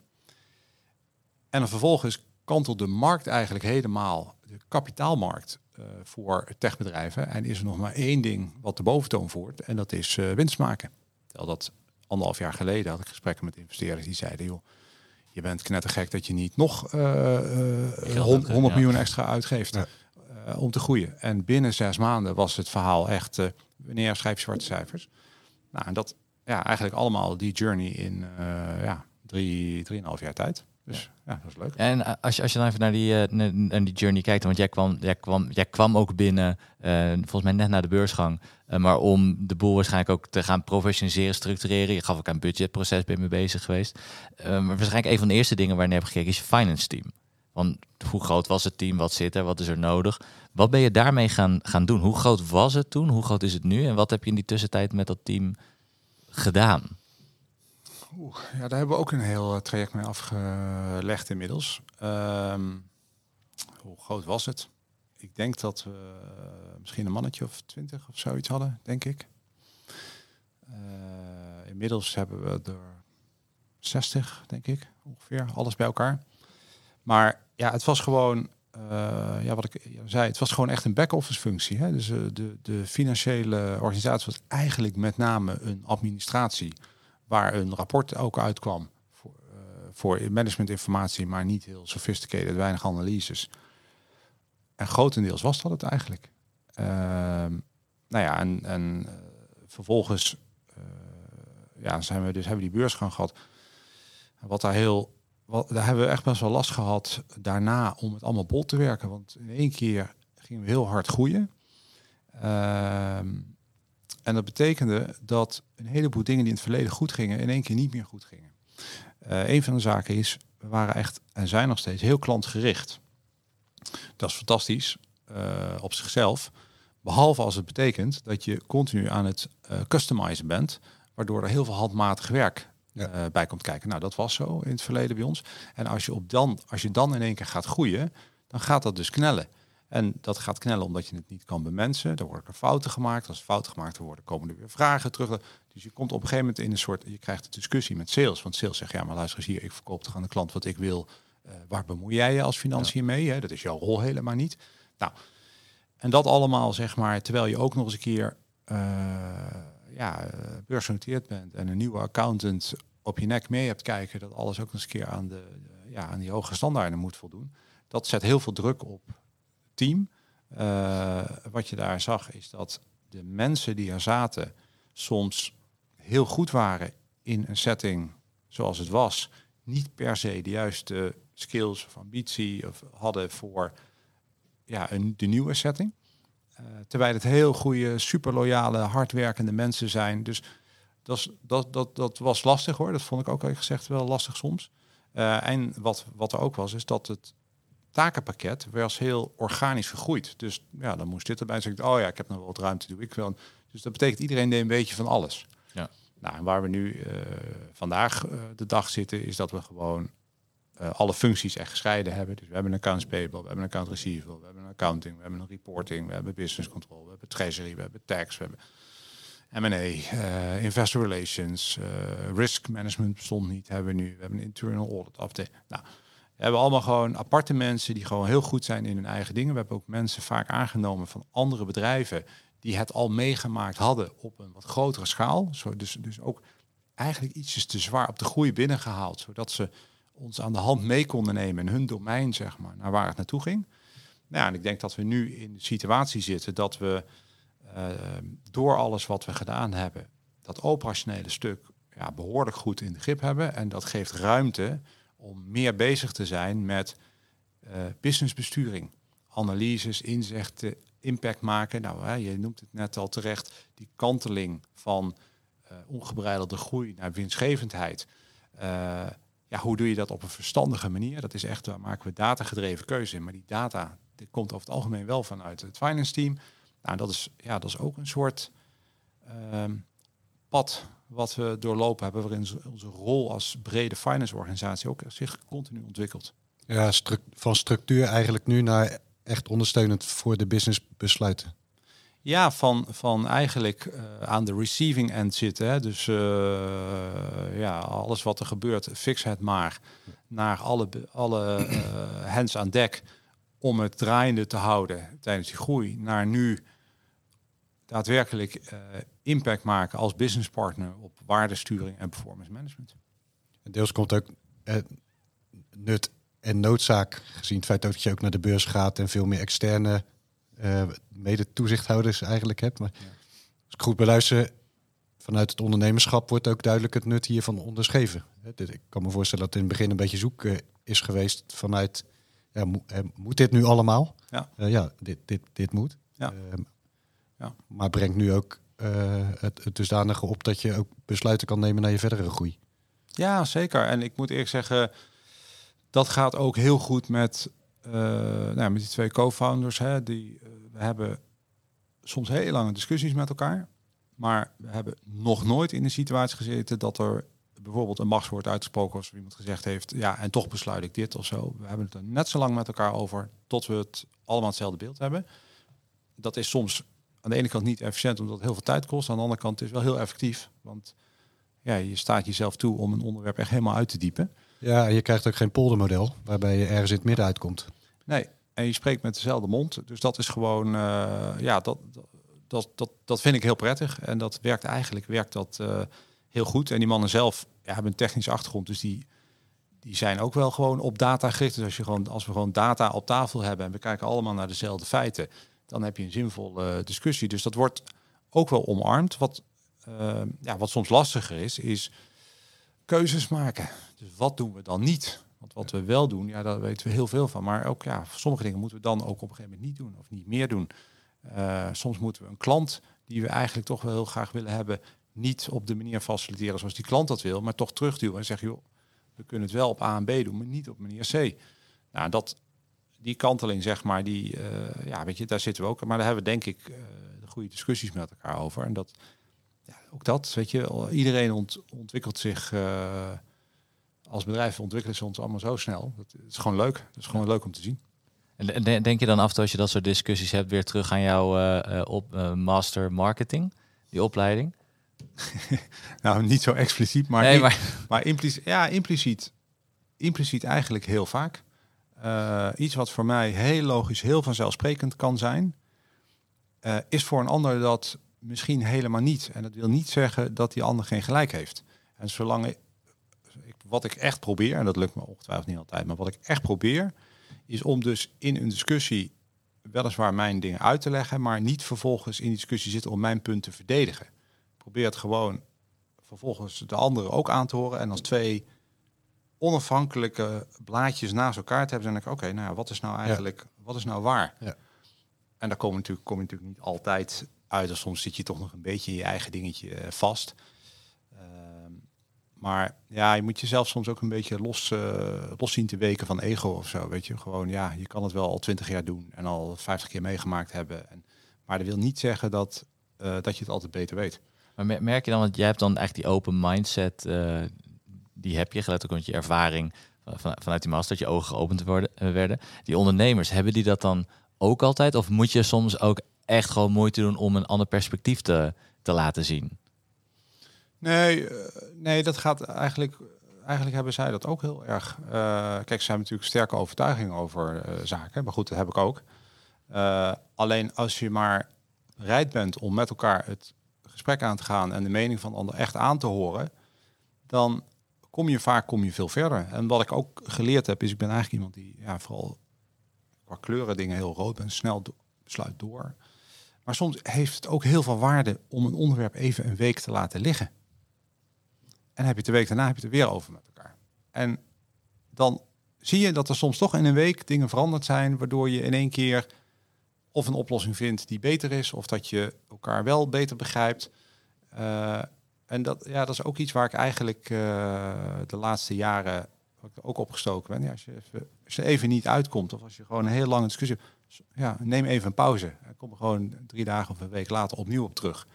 En dan vervolgens kantelt de markt eigenlijk helemaal, de kapitaalmarkt, uh, voor techbedrijven. En is er nog maar één ding wat de boventoon voert. En dat is uh, winst maken. Terwijl dat anderhalf jaar geleden had ik gesprekken met investeerders die zeiden, joh, je bent knettergek dat je niet nog uh, 100, 100 miljoen extra uitgeeft ja. om te groeien. En binnen zes maanden was het verhaal echt, uh, wanneer schrijf je zwarte cijfers? Nou, en dat ja, eigenlijk allemaal die journey in uh, ja, drie, drieënhalf jaar tijd. Dus ja, dat is leuk.
En als je, als je dan even naar die, uh, naar die journey kijkt, want jij kwam, jij kwam, jij kwam ook binnen, uh, volgens mij net na de beursgang, maar om de boel waarschijnlijk ook te gaan professionaliseren, structureren. Je gaf ook aan budgetproces, ben je mee bezig geweest. Maar waarschijnlijk een van de eerste dingen waar je hebt gekeken is je finance team. Want hoe groot was het team, wat zit er, wat is er nodig? Wat ben je daarmee gaan, gaan doen? Hoe groot was het toen, hoe groot is het nu? En wat heb je in die tussentijd met dat team gedaan?
Ja, daar hebben we ook een heel traject mee afgelegd inmiddels. Um, hoe groot was het? Ik denk dat we misschien een mannetje of twintig of zoiets hadden, denk ik. Uh, inmiddels hebben we er 60, denk ik, ongeveer, alles bij elkaar. Maar ja, het was gewoon eh, ja, wat ik zei, het was gewoon echt een back-office functie. Hè? Dus eh, de, de financiële organisatie was eigenlijk met name een administratie waar een rapport ook uitkwam voor, uh, voor managementinformatie, maar niet heel sophisticated, weinig analyses. En grotendeels was dat het eigenlijk. Ehm, nou ja, en, en vervolgens ja, zijn we dus hebben we die beursgang gehad. Wat daar heel wat, daar hebben we echt best wel last gehad daarna om het allemaal bol te werken. Want in één keer gingen we heel hard groeien. Ehm, en dat betekende dat een heleboel dingen die in het verleden goed gingen, in één keer niet meer goed gingen. Uh, een van de zaken is, we waren echt en zijn nog steeds heel klantgericht. Dat is fantastisch uh, op zichzelf. Behalve als het betekent dat je continu aan het uh, customizen bent, waardoor er heel veel handmatig werk ja. uh, bij komt kijken. Nou, dat was zo in het verleden bij ons. En als je, op dan, als je dan in één keer gaat groeien, dan gaat dat dus knellen. En dat gaat knellen omdat je het niet kan bemensen. Er worden er fouten gemaakt. Als fouten gemaakt worden, komen er weer vragen terug. Dus je komt op een gegeven moment in een soort, je krijgt een discussie met sales. Want sales zegt, ja, maar luister eens hier, ik verkoop toch aan de klant wat ik wil. Uh, waar bemoei jij je als financiën mee? Hè? Dat is jouw rol helemaal niet. Nou, en dat allemaal, zeg maar, terwijl je ook nog eens een keer uh, ja, beursgenoteerd bent en een nieuwe accountant op je nek mee hebt kijken, dat alles ook eens een keer aan, de, ja, aan die hoge standaarden moet voldoen. Dat zet heel veel druk op het team. Uh, wat je daar zag is dat de mensen die er zaten soms heel goed waren in een setting zoals het was, niet per se de juiste skills of ambitie of hadden voor ja, een, de nieuwe setting. Uh, terwijl het heel goede, super loyale, hardwerkende mensen zijn. Dus dat, dat, dat, dat was lastig hoor. Dat vond ik ook eerlijk gezegd wel lastig soms. Uh, en wat, wat er ook was, is dat het takenpakket was heel organisch gegroeid. Dus ja, dan moest dit erbij. zeggen, oh ja, ik heb nog wel wat ruimte, doe ik wel. Dus dat betekent iedereen deed een beetje van alles. Ja. Nou, en waar we nu uh, vandaag uh, de dag zitten, is dat we gewoon uh, alle functies echt gescheiden hebben. Dus we hebben een accounts payable, we hebben een account receivable, we hebben een accounting, we hebben een reporting, we hebben business control, we hebben treasury, we hebben tax, we hebben M&A, uh, investor relations, uh, risk management bestond niet, hebben we nu. We hebben een internal audit update. Nou, we hebben allemaal gewoon aparte mensen die gewoon heel goed zijn in hun eigen dingen. We hebben ook mensen vaak aangenomen van andere bedrijven die het al meegemaakt hadden op een wat grotere schaal. Zo, dus, dus ook eigenlijk ietsjes te zwaar op de groei binnengehaald, zodat ze ons aan de hand mee konden nemen in hun domein, zeg maar, naar waar het naartoe ging. Nou en ik denk dat we nu in de situatie zitten dat we uh, door alles wat we gedaan hebben, dat operationele stuk ja, behoorlijk goed in de grip hebben. En dat geeft ruimte om meer bezig te zijn met uh, businessbesturing. Analyses, inzichten, impact maken. Nou, hè, je noemt het net al terecht, die kanteling van uh, ongebreidelde groei naar winstgevendheid. Ja, hoe doe je dat op een verstandige manier? Dat is echt, waar maken we datagedreven keuze in. Maar die data dit komt over het algemeen wel vanuit het finance team. Nou, dat is, ja, dat is ook een soort uh, pad wat we doorlopen hebben, waarin onze rol als brede finance organisatie ook zich continu ontwikkelt.
Ja, stru van structuur eigenlijk nu naar echt ondersteunend voor de business besluiten.
Ja, van, van eigenlijk uh, aan de receiving end zitten. Hè. Dus uh, ja, alles wat er gebeurt, fix het maar. Naar alle, alle uh, hands aan dek om het draaiende te houden tijdens die groei. Naar nu daadwerkelijk impact maken als business partner op waardesturing en performance management.
Deels komt ook nut en noodzaak gezien het feit dat je ook naar de beurs gaat en veel meer externe mede-toezichthouders eigenlijk hebt. Maar ja. als ik goed beluister, vanuit het ondernemerschap wordt ook duidelijk het nut hiervan onderscheven. Ik kan me voorstellen dat in het begin een beetje zoek is geweest vanuit, ja, moet dit nu allemaal? Ja, ja dit, dit, dit moet. Ja. Ehm, ja. Maar brengt nu ook uh, het, het dusdanige op dat je ook besluiten kan nemen naar je verdere groei.
Ja, zeker. En ik moet eerlijk zeggen, dat gaat ook heel goed met, nou, met die twee co-founders. Die, uh, we hebben soms heel lange discussies met elkaar. Maar we hebben nog nooit in een situatie gezeten dat er bijvoorbeeld een machtswoord uitgesproken was. Of iemand gezegd heeft, ja, en toch besluit ik dit of zo. We hebben het er net zo lang met elkaar over tot we het allemaal hetzelfde beeld hebben. Dat is soms aan de ene kant niet efficiënt omdat het heel veel tijd kost. Aan de andere kant is het wel heel effectief. Want ja, je staat jezelf toe om een onderwerp echt helemaal uit te diepen.
Ja, je krijgt ook geen poldermodel waarbij je ergens in het midden uitkomt.
Nee, en je spreekt met dezelfde mond. Dus dat is gewoon, eh, ja, dat, dat, dat, dat vind ik heel prettig. En dat werkt eigenlijk werkt dat, eh, heel goed. En die mannen zelf ja, hebben een technische achtergrond, dus die, die zijn ook wel gewoon op data gericht. Dus als, je gewoon, als we gewoon data op tafel hebben en we kijken allemaal naar dezelfde feiten, dan heb je een zinvolle discussie. Dus dat wordt ook wel omarmd. Wat, eh, ja, wat soms lastiger is, is keuzes maken. Dus wat doen we dan niet? Want wat we wel doen, ja, daar weten we heel veel van. Maar ook ja, sommige dingen moeten we dan ook op een gegeven moment niet doen of niet meer doen. Uh, soms moeten we een klant die we eigenlijk toch wel heel graag willen hebben, niet op de manier faciliteren zoals die klant dat wil, maar toch terugduwen en zeggen, joh, we kunnen het wel op A en B doen, maar niet op manier C. Nou, dat, die kanteling, zeg maar, die, uh, ja, weet je, daar zitten we ook. Maar daar hebben we denk ik uh, de goede discussies met elkaar over. En dat, ja, ook dat, weet je, iedereen ont, ontwikkelt zich als bedrijf ontwikkelen ze ons allemaal zo snel. Dat is gewoon leuk. Dat is gewoon leuk om te zien.
En denk je dan af en toe als je dat soort discussies hebt weer terug aan jouw uh, op uh, master marketing, die opleiding?
nou, niet zo expliciet, maar, nee, maar... maar impliciet, ja, impliciet, impliciet eigenlijk heel vaak. Uh, iets wat voor mij heel logisch, heel vanzelfsprekend kan zijn, is voor een ander dat misschien helemaal niet. En dat wil niet zeggen dat die ander geen gelijk heeft. En zolang wat ik echt probeer, en dat lukt me ongetwijfeld niet altijd, maar wat ik echt probeer, is om dus in een discussie weliswaar mijn dingen uit te leggen, maar niet vervolgens in die discussie zitten om mijn punt te verdedigen. Ik probeer het gewoon vervolgens de anderen ook aan te horen en als twee onafhankelijke blaadjes naast elkaar te hebben, dan denk ik, oké, nou ja, wat is nou eigenlijk, wat is nou waar? Ja. En daar kom je, natuurlijk, kom je natuurlijk niet altijd uit, en soms zit je toch nog een beetje in je eigen dingetje eh, vast. Maar ja, je moet jezelf soms ook een beetje los, uh, los zien te weken van ego of zo. Weet je, gewoon ja, je kan het wel al twintig jaar doen en al vijftig keer meegemaakt hebben. En, maar dat wil niet zeggen dat, uh, dat je het altijd beter weet.
Maar merk je dan, want jij hebt dan echt die open mindset, uh, die heb je gelet ook met je ervaring van, vanuit die master, dat je ogen geopend worden, werden. Die ondernemers, hebben die dat dan ook altijd? Of moet je soms ook echt gewoon moeite doen om een ander perspectief te, te laten zien?
Nee, uh, nee, dat gaat eigenlijk. Eigenlijk hebben zij dat ook heel erg. Uh, kijk, ze hebben natuurlijk sterke overtuigingen over uh, zaken. Maar goed, dat heb ik ook. alleen als je maar bereid bent om met elkaar het gesprek aan te gaan en de mening van de ander echt aan te horen, dan kom je vaak kom je veel verder. En wat ik ook geleerd heb, is ik ben eigenlijk iemand die ja, vooral qua kleuren dingen heel rood ben, snel do besluit door. Maar soms heeft het ook heel veel waarde om een onderwerp even een week te laten liggen. En heb je de week daarna heb je het er weer over met elkaar. En dan zie je dat er soms toch in een week dingen veranderd zijn, waardoor je in één keer of een oplossing vindt die beter is, of dat je elkaar wel beter begrijpt. Uh, en dat, ja, dat is ook iets waar ik eigenlijk uh, de laatste jaren ook opgestoken ben. Ja, als, je even, even niet uitkomt, of als je gewoon een heel lange discussie ja, neem even een pauze. Kom er gewoon drie dagen of een week later opnieuw op terug.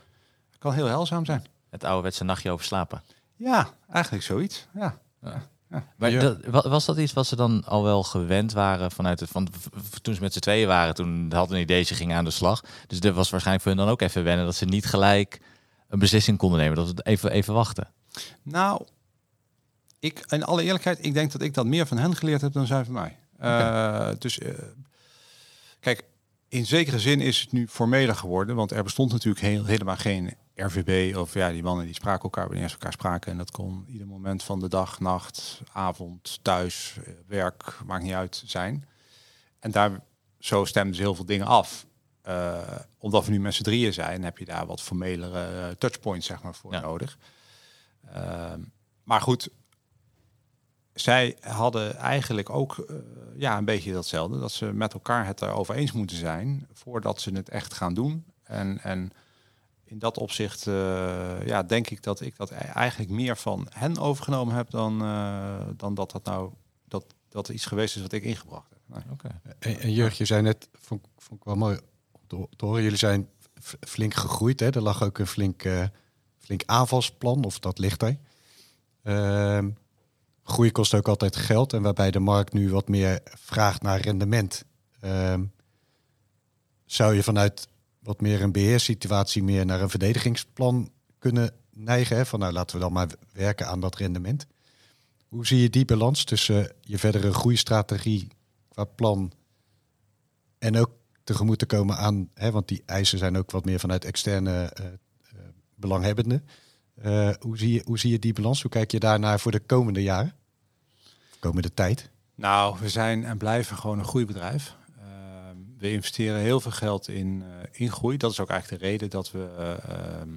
Kan heel helzaam zijn.
Het ouderwetse nachtje over slapen.
Ja, eigenlijk zoiets. Ja. ja.
Maar dat, was dat iets wat ze dan al wel gewend waren vanuit het van toen ze met z'n tweeën waren, toen hadden een idee, ze gingen aan de slag. Dus er was waarschijnlijk voor hen dan ook even wennen dat ze niet gelijk een beslissing konden nemen, dat ze even, even wachten.
Nou, ik, in alle eerlijkheid, ik denk dat ik dat meer van hen geleerd heb dan zij van mij. Okay. Uh, dus uh, kijk, in zekere zin is het nu formeler geworden, want er bestond natuurlijk heel, helemaal geen RVB of ja, die mannen die spraken elkaar wanneer ze elkaar spraken. En dat kon ieder moment van de dag, nacht, avond, thuis, eh, werk, maakt niet uit zijn. En daar zo stemden ze heel veel dingen af. Uh, omdat we nu met z'n drieën zijn, heb je daar wat formelere uh, touchpoints zeg maar, voor nodig. Uh, maar goed, zij hadden eigenlijk ook ja, een beetje datzelfde. Dat ze met elkaar het erover eens moeten zijn voordat ze het echt gaan doen. En, en in dat opzicht uh, ja, denk ik dat ik dat e-, eigenlijk meer van hen overgenomen heb dan, uh, dan dat dat nou dat, dat iets geweest is wat ik ingebracht heb.
Nee. Okay. En, en Jurg, je zei net, vond, vond ik wel mooi te, te horen, jullie zijn flink gegroeid. Hè? Er lag ook een flink, uh, flink aanvalsplan, of dat ligt er. Uh, groei kost ook altijd geld en waarbij de markt nu wat meer vraagt naar rendement. Uh, zou je vanuit wat meer een beheerssituatie meer naar een verdedigingsplan kunnen neigen. Hè? Van nou laten we dan maar werken aan dat rendement. Hoe zie je die balans tussen je verdere groeistrategie qua plan en ook tegemoet te komen aan, hè, want die eisen zijn ook wat meer vanuit externe eh, belanghebbenden. Eh, hoe, zie je, hoe zie je die balans? Hoe kijk je daarnaar voor de komende jaren? Komende tijd?
Nou, we zijn en blijven gewoon een groeibedrijf. We investeren heel veel geld in, eh, in groei. Dat is ook eigenlijk de reden dat we eh, ehm,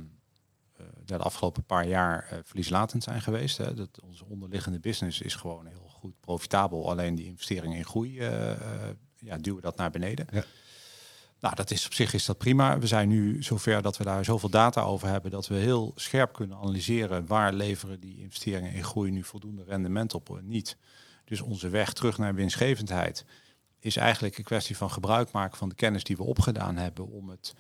eh, de afgelopen paar jaar verlieslatend zijn geweest. Hè. Dat onze onderliggende business is gewoon heel goed profitabel. Alleen die investeringen in groei ja, duwen dat naar beneden.
Ja.
Nou, dat is op zich is dat prima. We zijn nu zover dat we daar zoveel data over hebben dat we heel scherp kunnen analyseren waar leveren die investeringen in groei nu voldoende rendement op en niet. Dus onze weg terug naar winstgevendheid is eigenlijk een kwestie van gebruik maken van de kennis die we opgedaan hebben om het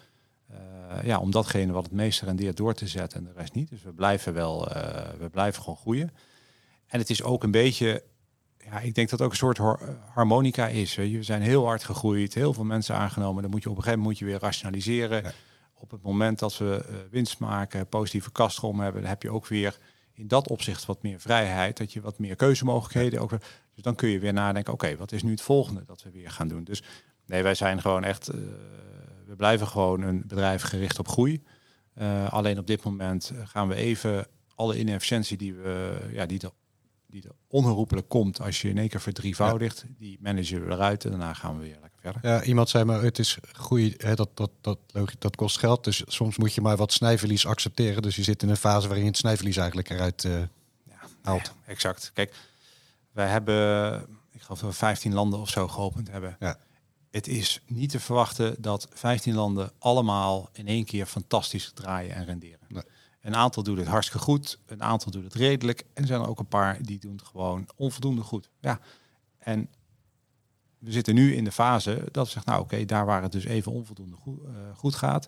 eh, ja, om datgene wat het meeste rendeert door te zetten en de rest niet. Dus we blijven wel, eh, we blijven gewoon groeien. En het is ook een beetje, ja, ik denk dat het ook een soort har- harmonica is. We zijn heel hard gegroeid, heel veel mensen aangenomen. Dan moet je op een gegeven moment moet je weer rationaliseren.
Ja.
Op het moment dat we eh, winst maken, positieve kastrom hebben, dan heb je ook weer in dat opzicht wat meer vrijheid, dat je wat meer keuzemogelijkheden ook. weer- Dus dan kun je weer nadenken, oké, wat is nu het volgende dat we weer gaan doen? Dus nee, wij zijn gewoon echt, eh, we blijven gewoon een bedrijf gericht op groei. Eh, alleen op dit moment eh, gaan we even alle inefficiëntie die we, ja, die er, die er onherroepelijk komt als je in één keer verdrievoudigt, die managen we eruit en daarna gaan we weer lekker verder.
Ja, iemand zei maar, het is groei, hè, dat, dat, dat, logisch, dat kost geld. Dus soms moet je maar wat snijverlies accepteren. Dus je zit in een fase waarin het snijverlies eigenlijk eruit haalt.
Ja, exact. Kijk, wij hebben, ik geloof dat we 15 landen of zo geopend hebben.
Ja.
Het is niet te verwachten dat 15 landen allemaal in één keer fantastisch draaien en renderen.
Nee.
Een aantal doet het hartstikke goed, een aantal doet het redelijk en er zijn er ook een paar die doen het gewoon onvoldoende goed. Ja. En we zitten nu in de fase dat we zeggen, nou oké, daar waar het dus even onvoldoende goed, eh, goed gaat,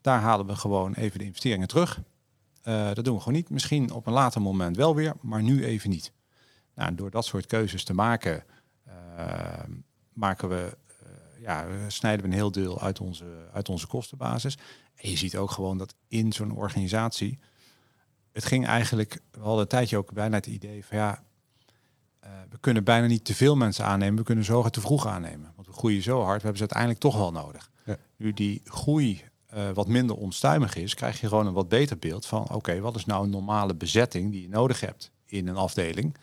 daar halen we gewoon even de investeringen terug. Eh, dat doen we gewoon niet. Misschien op een later moment wel weer, maar nu even niet. Nou, door dat soort keuzes te maken, eh, maken we, eh, ja, snijden we een heel deel uit onze, uit onze kostenbasis. En je ziet ook gewoon dat in zo'n organisatie, het ging eigenlijk, we hadden een tijdje ook bijna het idee van ja, we kunnen bijna niet te veel mensen aannemen, we kunnen zorgen te vroeg aannemen. Want we groeien zo hard, we hebben ze uiteindelijk toch wel nodig.
Ja.
Nu die groei eh, wat minder onstuimig is, krijg je gewoon een wat beter beeld van oké, wat is nou een normale bezetting die je nodig hebt in een afdeling.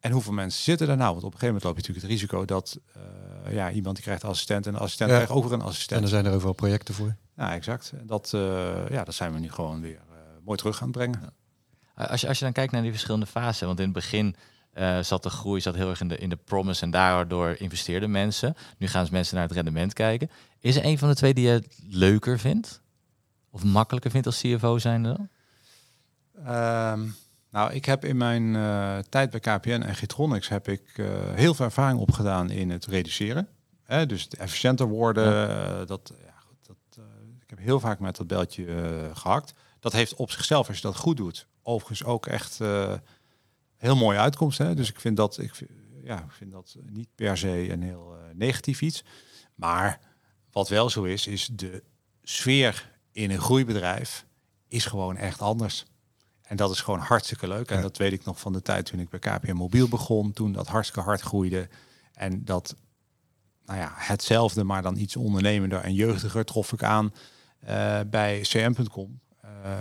En hoeveel mensen zitten er nou? Want op een gegeven moment loop je natuurlijk het risico dat eh, ja, iemand die krijgt assistent en de assistent
Ja.
krijgt ook weer een
En
assistent.
er zijn er overal projecten voor.
Ja, exact. En dat, eh, ja, dat zijn we nu gewoon weer eh, mooi terug aan het brengen.
Als je, als je dan kijkt naar die verschillende fasen, want in het begin eh, zat de groei zat heel erg in de, in de promise en daardoor investeerden mensen. Nu gaan ze mensen naar het rendement kijken. Is er een van de twee die je leuker vindt? Of makkelijker vindt als CFO zijn dan?
Ehm, nou, ik heb in mijn eh, tijd bij KPN en Gitronics heb ik eh, heel veel ervaring opgedaan in het reduceren. Hè, dus het efficiënter worden. dat, ja, goed, dat, ik heb heel vaak met dat beltje eh, gehakt. Dat heeft op zichzelf, als je dat goed doet, overigens ook echt heel mooie uitkomst. Hè? Dus ik vind dat, ik, vind- ja, ik vind dat niet per se een heel eh, negatief iets. Maar wat wel zo is, is de sfeer in een groeibedrijf is gewoon echt anders. En dat is gewoon hartstikke leuk. En
Ja.
dat weet ik nog van de tijd toen ik bij KPN Mobiel begon. Toen dat hartstikke hard groeide. En dat, nou ja, hetzelfde, maar dan iets ondernemender en jeugdiger trof ik aan eh, bij cm.com. Eh,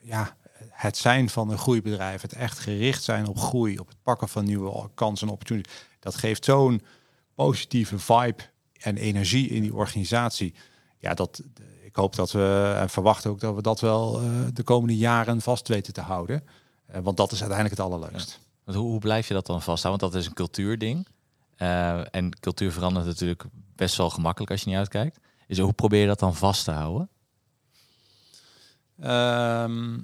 ja, het zijn van een groeibedrijf, het echt gericht zijn op groei, op het pakken van nieuwe kansen en opportunities. Dat geeft zo'n positieve vibe en energie in die organisatie. Ja, dat, ik hoop dat we en verwachten ook dat we dat wel eh, de komende jaren vast weten te houden. Eh, want dat is uiteindelijk het allerleukst.
Want hoe, hoe blijf je dat dan vasthouden? Want dat is een cultuurding. Eh, en cultuur verandert natuurlijk best wel gemakkelijk als je niet uitkijkt. Dus hoe probeer je dat dan vast te houden?
Ehm,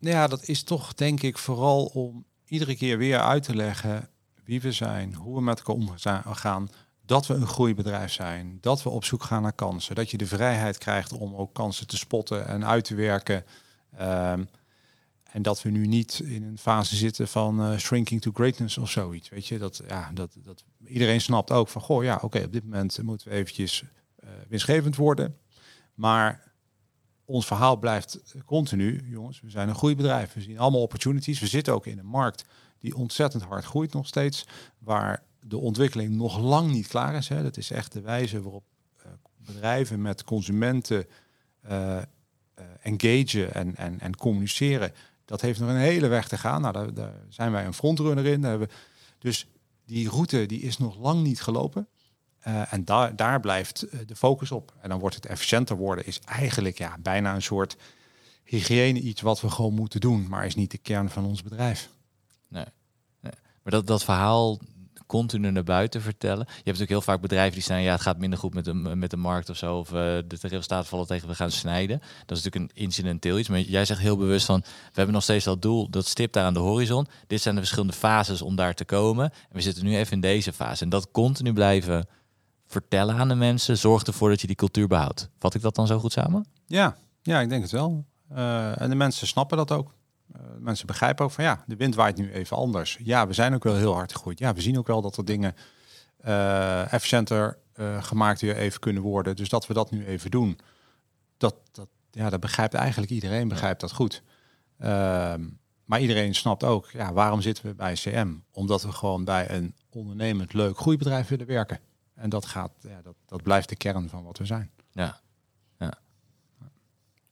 ja, dat is toch denk ik vooral om iedere keer weer uit te leggen wie we zijn, hoe we met elkaar omgaan, dat we een groeibedrijf zijn, dat we op zoek gaan naar kansen, dat je de vrijheid krijgt om ook kansen te spotten en uit te werken. Ehm, en dat we nu niet in een fase zitten van eh, shrinking to greatness of zoiets. Weet je, dat, ja, dat, dat iedereen snapt ook van, goh, ja, oké, op dit moment moeten we eventjes eh, winstgevend worden. Maar ons verhaal blijft continu, jongens. We zijn een groeibedrijf. We zien allemaal opportunities. We zitten ook in een markt die ontzettend hard groeit nog steeds. Waar de ontwikkeling nog lang niet klaar is. Hè. Dat is echt de wijze waarop uh, bedrijven met consumenten uh, engagen en, en, en communiceren. Dat heeft nog een hele weg te gaan. Nou, daar, zijn wij een frontrunner in. Daar hebben dus die route die is nog lang niet gelopen. Uh, en daar, daar blijft de focus op. En dan wordt het efficiënter worden, is eigenlijk ja, bijna een soort hygiëne iets wat we gewoon moeten doen, maar is niet de kern van ons bedrijf.
Nee. Maar dat, dat verhaal continu naar buiten vertellen. Je hebt natuurlijk heel vaak bedrijven die zijn, ja, het gaat minder goed met de, met de markt of zo, of uh, de resultaten vallen tegen, we gaan snijden. Dat is natuurlijk een incidenteel iets, maar jij zegt heel bewust van, we hebben nog steeds dat doel, dat stipt daar aan de horizon. Dit zijn de verschillende fases om daar te komen. En we zitten nu even in deze fase. En dat continu blijven vertellen aan de mensen, zorgt ervoor dat je die cultuur behoudt. Vat ik dat dan zo goed samen?
Ja, ja ik denk het wel. Uh, en de mensen snappen dat ook. Uh, mensen begrijpen ook van ja, de wind waait nu even anders. Ja, we zijn ook wel heel hard gegroeid. Ja, we zien ook wel dat er dingen uh, efficiënter gemaakt weer even kunnen worden. Dus dat we dat nu even doen. Dat, dat, ja, dat begrijpt eigenlijk iedereen, begrijpt dat goed. Ehm, maar iedereen snapt ook, ja, waarom zitten we bij CM? Omdat we gewoon bij een ondernemend leuk groeibedrijf willen werken. En dat, gaat, ja, dat, dat blijft de kern van wat we zijn.
Ja,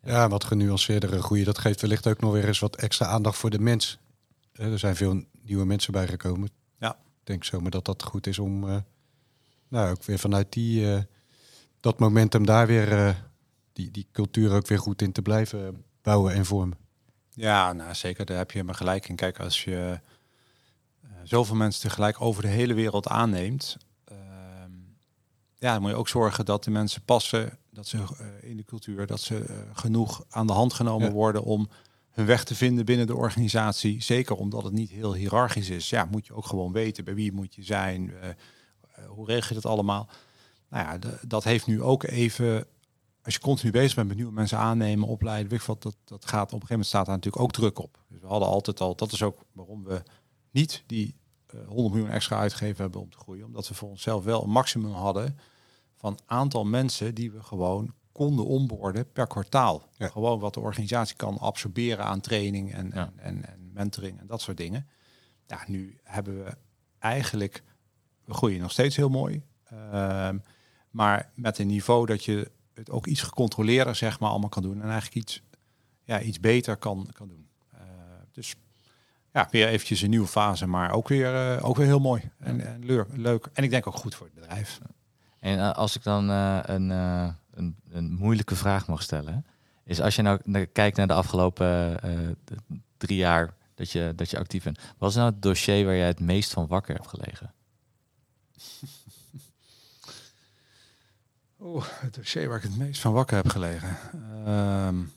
ja, wat genuanceerdere groei. Dat geeft wellicht ook nog weer eens wat extra aandacht voor de mens. Er zijn veel nieuwe mensen bijgekomen.
Ja.
Ik denk zomaar dat dat goed is om uh, nou, ook weer vanuit die, uh, dat momentum daar weer uh, die, die cultuur ook weer goed in te blijven bouwen en vormen.
Ja, nou zeker. Daar heb je me gelijk in. Kijk, als je zoveel mensen tegelijk over de hele wereld aanneemt, ja, dan moet je ook zorgen dat de mensen passen dat ze uh, in de cultuur, dat ze uh, genoeg aan de hand genomen ja. worden om hun weg te vinden binnen de organisatie. Zeker omdat het niet heel hiërarchisch is. Ja, moet je ook gewoon weten bij wie moet je zijn. Uh, hoe regel je dat allemaal? Nou ja, de, dat heeft nu ook even. Als je continu bezig bent met nieuwe mensen aannemen, opleiden, weet wat, dat, dat gaat op een gegeven moment staat daar natuurlijk ook druk op. Dus we hadden altijd al, dat is ook waarom we niet die 100 miljoen extra uitgeven hebben om te groeien. Omdat we voor onszelf wel een maximum hadden van aantal mensen die we gewoon konden onboorden per kwartaal. Ja. Gewoon wat de organisatie kan absorberen aan training en, ja. en, en, en, mentoring en dat soort dingen. Ja, nu hebben we eigenlijk, we groeien nog steeds heel mooi. Um, maar met een niveau dat je het ook iets gecontroleerder zeg maar allemaal kan doen. En eigenlijk iets, ja, iets beter kan, kan doen. Uh, dus ja, weer eventjes een nieuwe fase, maar ook weer, uh, ook weer heel mooi en, en leuk, leuk. En ik denk ook goed voor het bedrijf.
En uh, als ik dan uh, een, een, een, moeilijke vraag mag stellen, is als je nou kijkt naar de afgelopen drie jaar dat je, dat je actief bent, wat is nou het dossier waar jij het meest van wakker hebt gelegen?
Oeh, het dossier waar ik het meest van wakker heb gelegen. Um...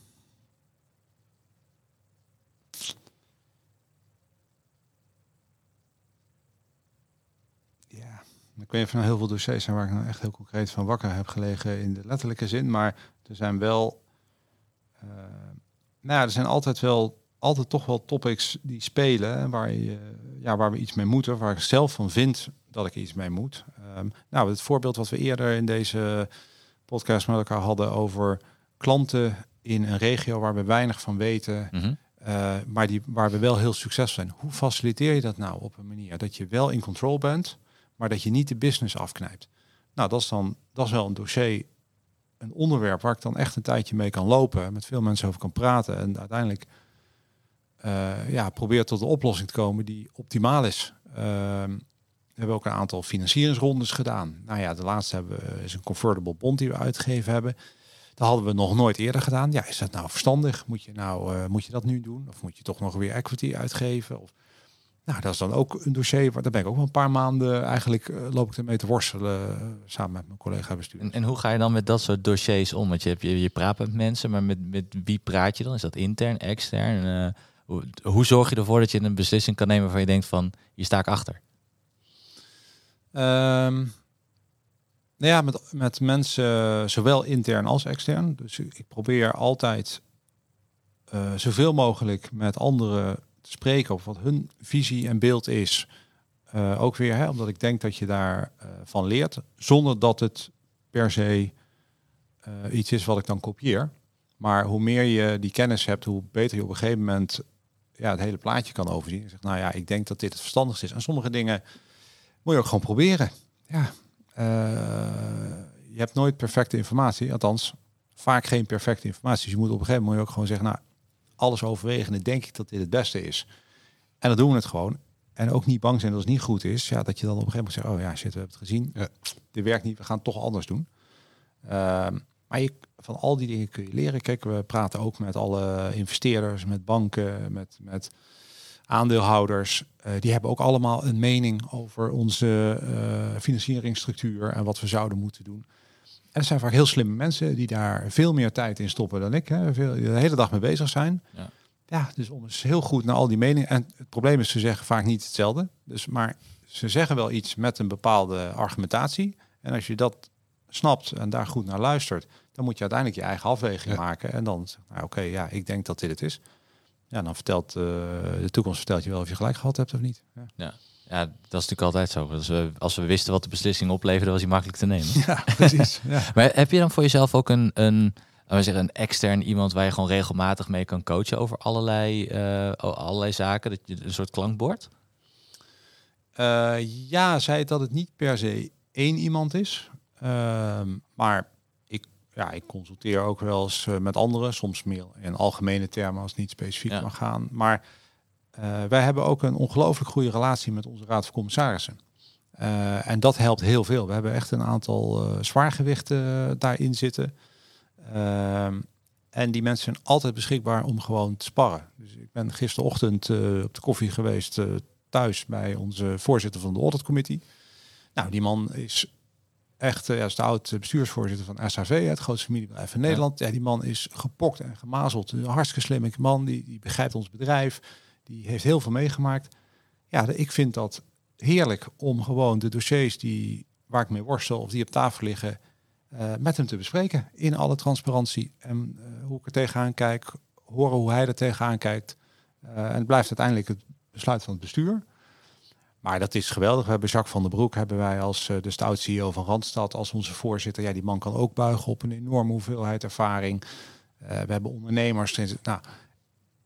Ik weet niet of er nou heel veel dossiers zijn waar ik nou echt heel concreet van wakker heb gelegen in de letterlijke zin. Maar er zijn wel. Uh, nou ja, er zijn altijd wel altijd toch wel topics die spelen waar, je, ja, waar we iets mee moeten, waar ik zelf van vind dat ik iets mee moet. Um, nou, het voorbeeld wat we eerder in deze podcast met elkaar hadden over klanten in een regio waar we weinig van weten, mm -hmm. uh, maar die, waar we wel heel succesvol zijn. Hoe faciliteer je dat nou op een manier dat je wel in control bent, maar dat je niet de business afknijpt. Nou, dat is dan dat is wel een dossier, een onderwerp waar ik dan echt een tijdje mee kan lopen, met veel mensen over kan praten en uiteindelijk uh, ja, probeer tot een oplossing te komen die optimaal is. Uh, we hebben ook een aantal financieringsrondes gedaan. Nou ja, de laatste hebben we, is een convertible bond die we uitgegeven hebben. Dat hadden we nog nooit eerder gedaan. Ja, is dat nou verstandig? Moet je nou uh, moet je dat nu doen? Of moet je toch nog weer equity uitgeven? Of nou, dat is dan ook een dossier waar daar ben ik ook wel een paar maanden eigenlijk uh, loop ik ermee te worstelen uh, samen met mijn collega bestuur.
En, en, hoe ga je dan met dat soort dossiers om? Want je, hebt, je, je praat met mensen, maar met, met wie praat je dan? Is dat intern, extern? Uh, hoe, hoe, zorg je ervoor dat je een beslissing kan nemen waarvan je denkt van, hier sta ik achter?
Um, nou ja, met, met mensen zowel intern als extern. Dus ik probeer altijd zoveel mogelijk met andere te spreken over wat hun visie en beeld is. Uh, ook weer, hè, omdat ik denk dat je daar uh, van leert, zonder dat het per se uh, iets is wat ik dan kopieer. Maar hoe meer je die kennis hebt, hoe beter je op een gegeven moment ja, het hele plaatje kan overzien. Ik zeg, nou ja, ik denk dat dit het verstandigste is. En sommige dingen moet je ook gewoon proberen. Ja, eh, je hebt nooit perfecte informatie, althans vaak geen perfecte informatie. Dus je moet op een gegeven moment ook gewoon zeggen, nou, alles overwegen, denk ik dat dit het beste is. En dan doen we het gewoon. En ook niet bang zijn dat het niet goed is. Ja, dat je dan op een gegeven moment zegt, oh ja, shit, we hebben het gezien.
Ja.
Dit werkt niet, we gaan het toch anders doen. Ehm, maar je, van al die dingen kun je leren. Kijk, we praten ook met alle investeerders, met banken, met, met aandeelhouders. Eh, die hebben ook allemaal een mening over onze uh, financieringsstructuur en wat we zouden moeten doen. En er zijn vaak heel slimme mensen die daar veel meer tijd in stoppen dan ik. Hè, veel, de hele dag mee bezig zijn.
Ja.
ja, dus om eens heel goed naar al die meningen. En het probleem is, ze zeggen vaak niet hetzelfde. Dus, maar ze zeggen wel iets met een bepaalde argumentatie. En als je dat snapt en daar goed naar luistert, dan moet je uiteindelijk je eigen afweging
Ja.
maken. En dan, nou, oké, ja, ik denk dat dit het is. Ja, dan vertelt uh, de toekomst vertelt je wel of je gelijk gehad hebt of niet. Ja,
ja dat is natuurlijk altijd zo. Dus we, als we wisten wat de beslissing opleverde, was die makkelijk te nemen.
ja precies. ja.
Maar heb je dan voor jezelf ook een, een, we zeggen, een extern iemand waar je gewoon regelmatig mee kan coachen over allerlei, uh, allerlei zaken? Dat je een soort klankbord?
Uh, ja, zei het dat het niet per se één iemand is. Uh, maar ik, ja, ik consulteer ook wel eens uh, met anderen, soms meer in algemene termen als het niet specifiek ja. mag gaan. Maar uh, wij hebben ook een ongelooflijk goede relatie met onze raad van commissarissen. Uh, en dat helpt heel veel. We hebben echt een aantal uh, zwaargewichten daarin zitten. Ehm, en die mensen zijn altijd beschikbaar om gewoon te sparren. Dus ik ben gisterochtend op de koffie geweest thuis bij onze voorzitter van de auditcommittee. Nou, die man is echt, ja, is de oud bestuursvoorzitter van SHV, het grootste familiebedrijf in Nederland. Ja. ja, die man is gepokt en gemazeld. Een hartstikke slimme man, die, die begrijpt ons bedrijf. Die heeft heel veel meegemaakt. Ja, ik vind dat heerlijk om gewoon de dossiers die, waar ik mee worstel of die op tafel liggen, uh, met hem te bespreken. In alle transparantie. En uh, hoe ik er tegenaan kijk, horen hoe hij er tegenaan kijkt. Uh, en het blijft uiteindelijk het besluit van het bestuur. Maar dat is geweldig. We hebben Jacques van der Broek, hebben wij als de stout CEO van Randstad, als onze voorzitter. Ja, die man kan ook buigen op een enorme hoeveelheid ervaring. We hebben ondernemers. Nou,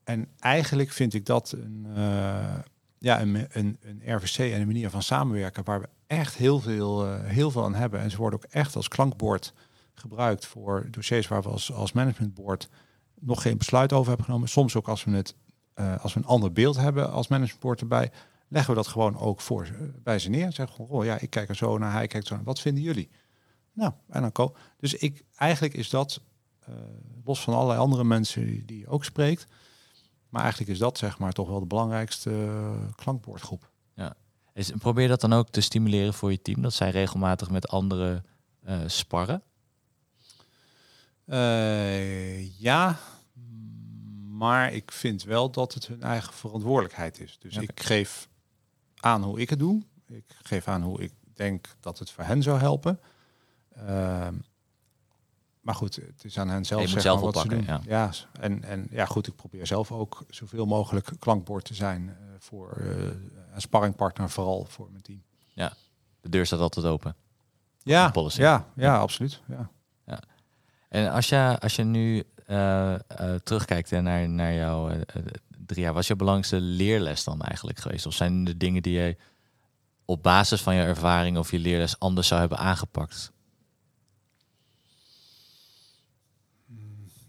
en eigenlijk vind ik dat een, uh, ja, een, een, een RVC en een manier van samenwerken waar we echt heel veel, uh, heel veel aan hebben. En ze worden ook echt als klankbord gebruikt voor dossiers waar we als, als managementboard nog geen besluit over hebben genomen. Soms ook als we, het, uh, als we een ander beeld hebben als managementboard erbij, leggen we dat gewoon ook voor bij ze neer. Zeg gewoon, oh ja, ik kijk er zo naar, hij kijkt zo naar. Wat vinden jullie? Nou, en dan ko. Dus ik, eigenlijk is dat, los van allerlei andere mensen die, die je ook spreekt, maar eigenlijk is dat zeg maar toch wel de belangrijkste uh, klankbordgroep.
Ja. Is, probeer dat dan ook te stimuleren voor je team, dat zij regelmatig met anderen uh, sparren?
Uh, ja, maar ik vind wel dat het hun eigen verantwoordelijkheid is. Dus okay. ik geef aan hoe ik het doe. Ik geef aan hoe ik denk dat het voor hen zou helpen. Uh, maar goed, het is aan hen zelf.
Je
zeg
zelf
wat ze doen.
ja.
ja. en, en ja, goed, ik probeer zelf ook zoveel mogelijk klankbord te zijn uh, voor uh, een sparringpartner, vooral voor mijn team.
Ja, de deur staat altijd open.
Ja, ja, ja, ja, absoluut. Ja.
ja. En als je, als je nu uh, terugkijkt hè, naar, naar jouw drie jaar, was je belangrijkste leerles dan eigenlijk geweest? Of zijn er dingen die je op basis van je ervaring of je leerles anders zou hebben aangepakt?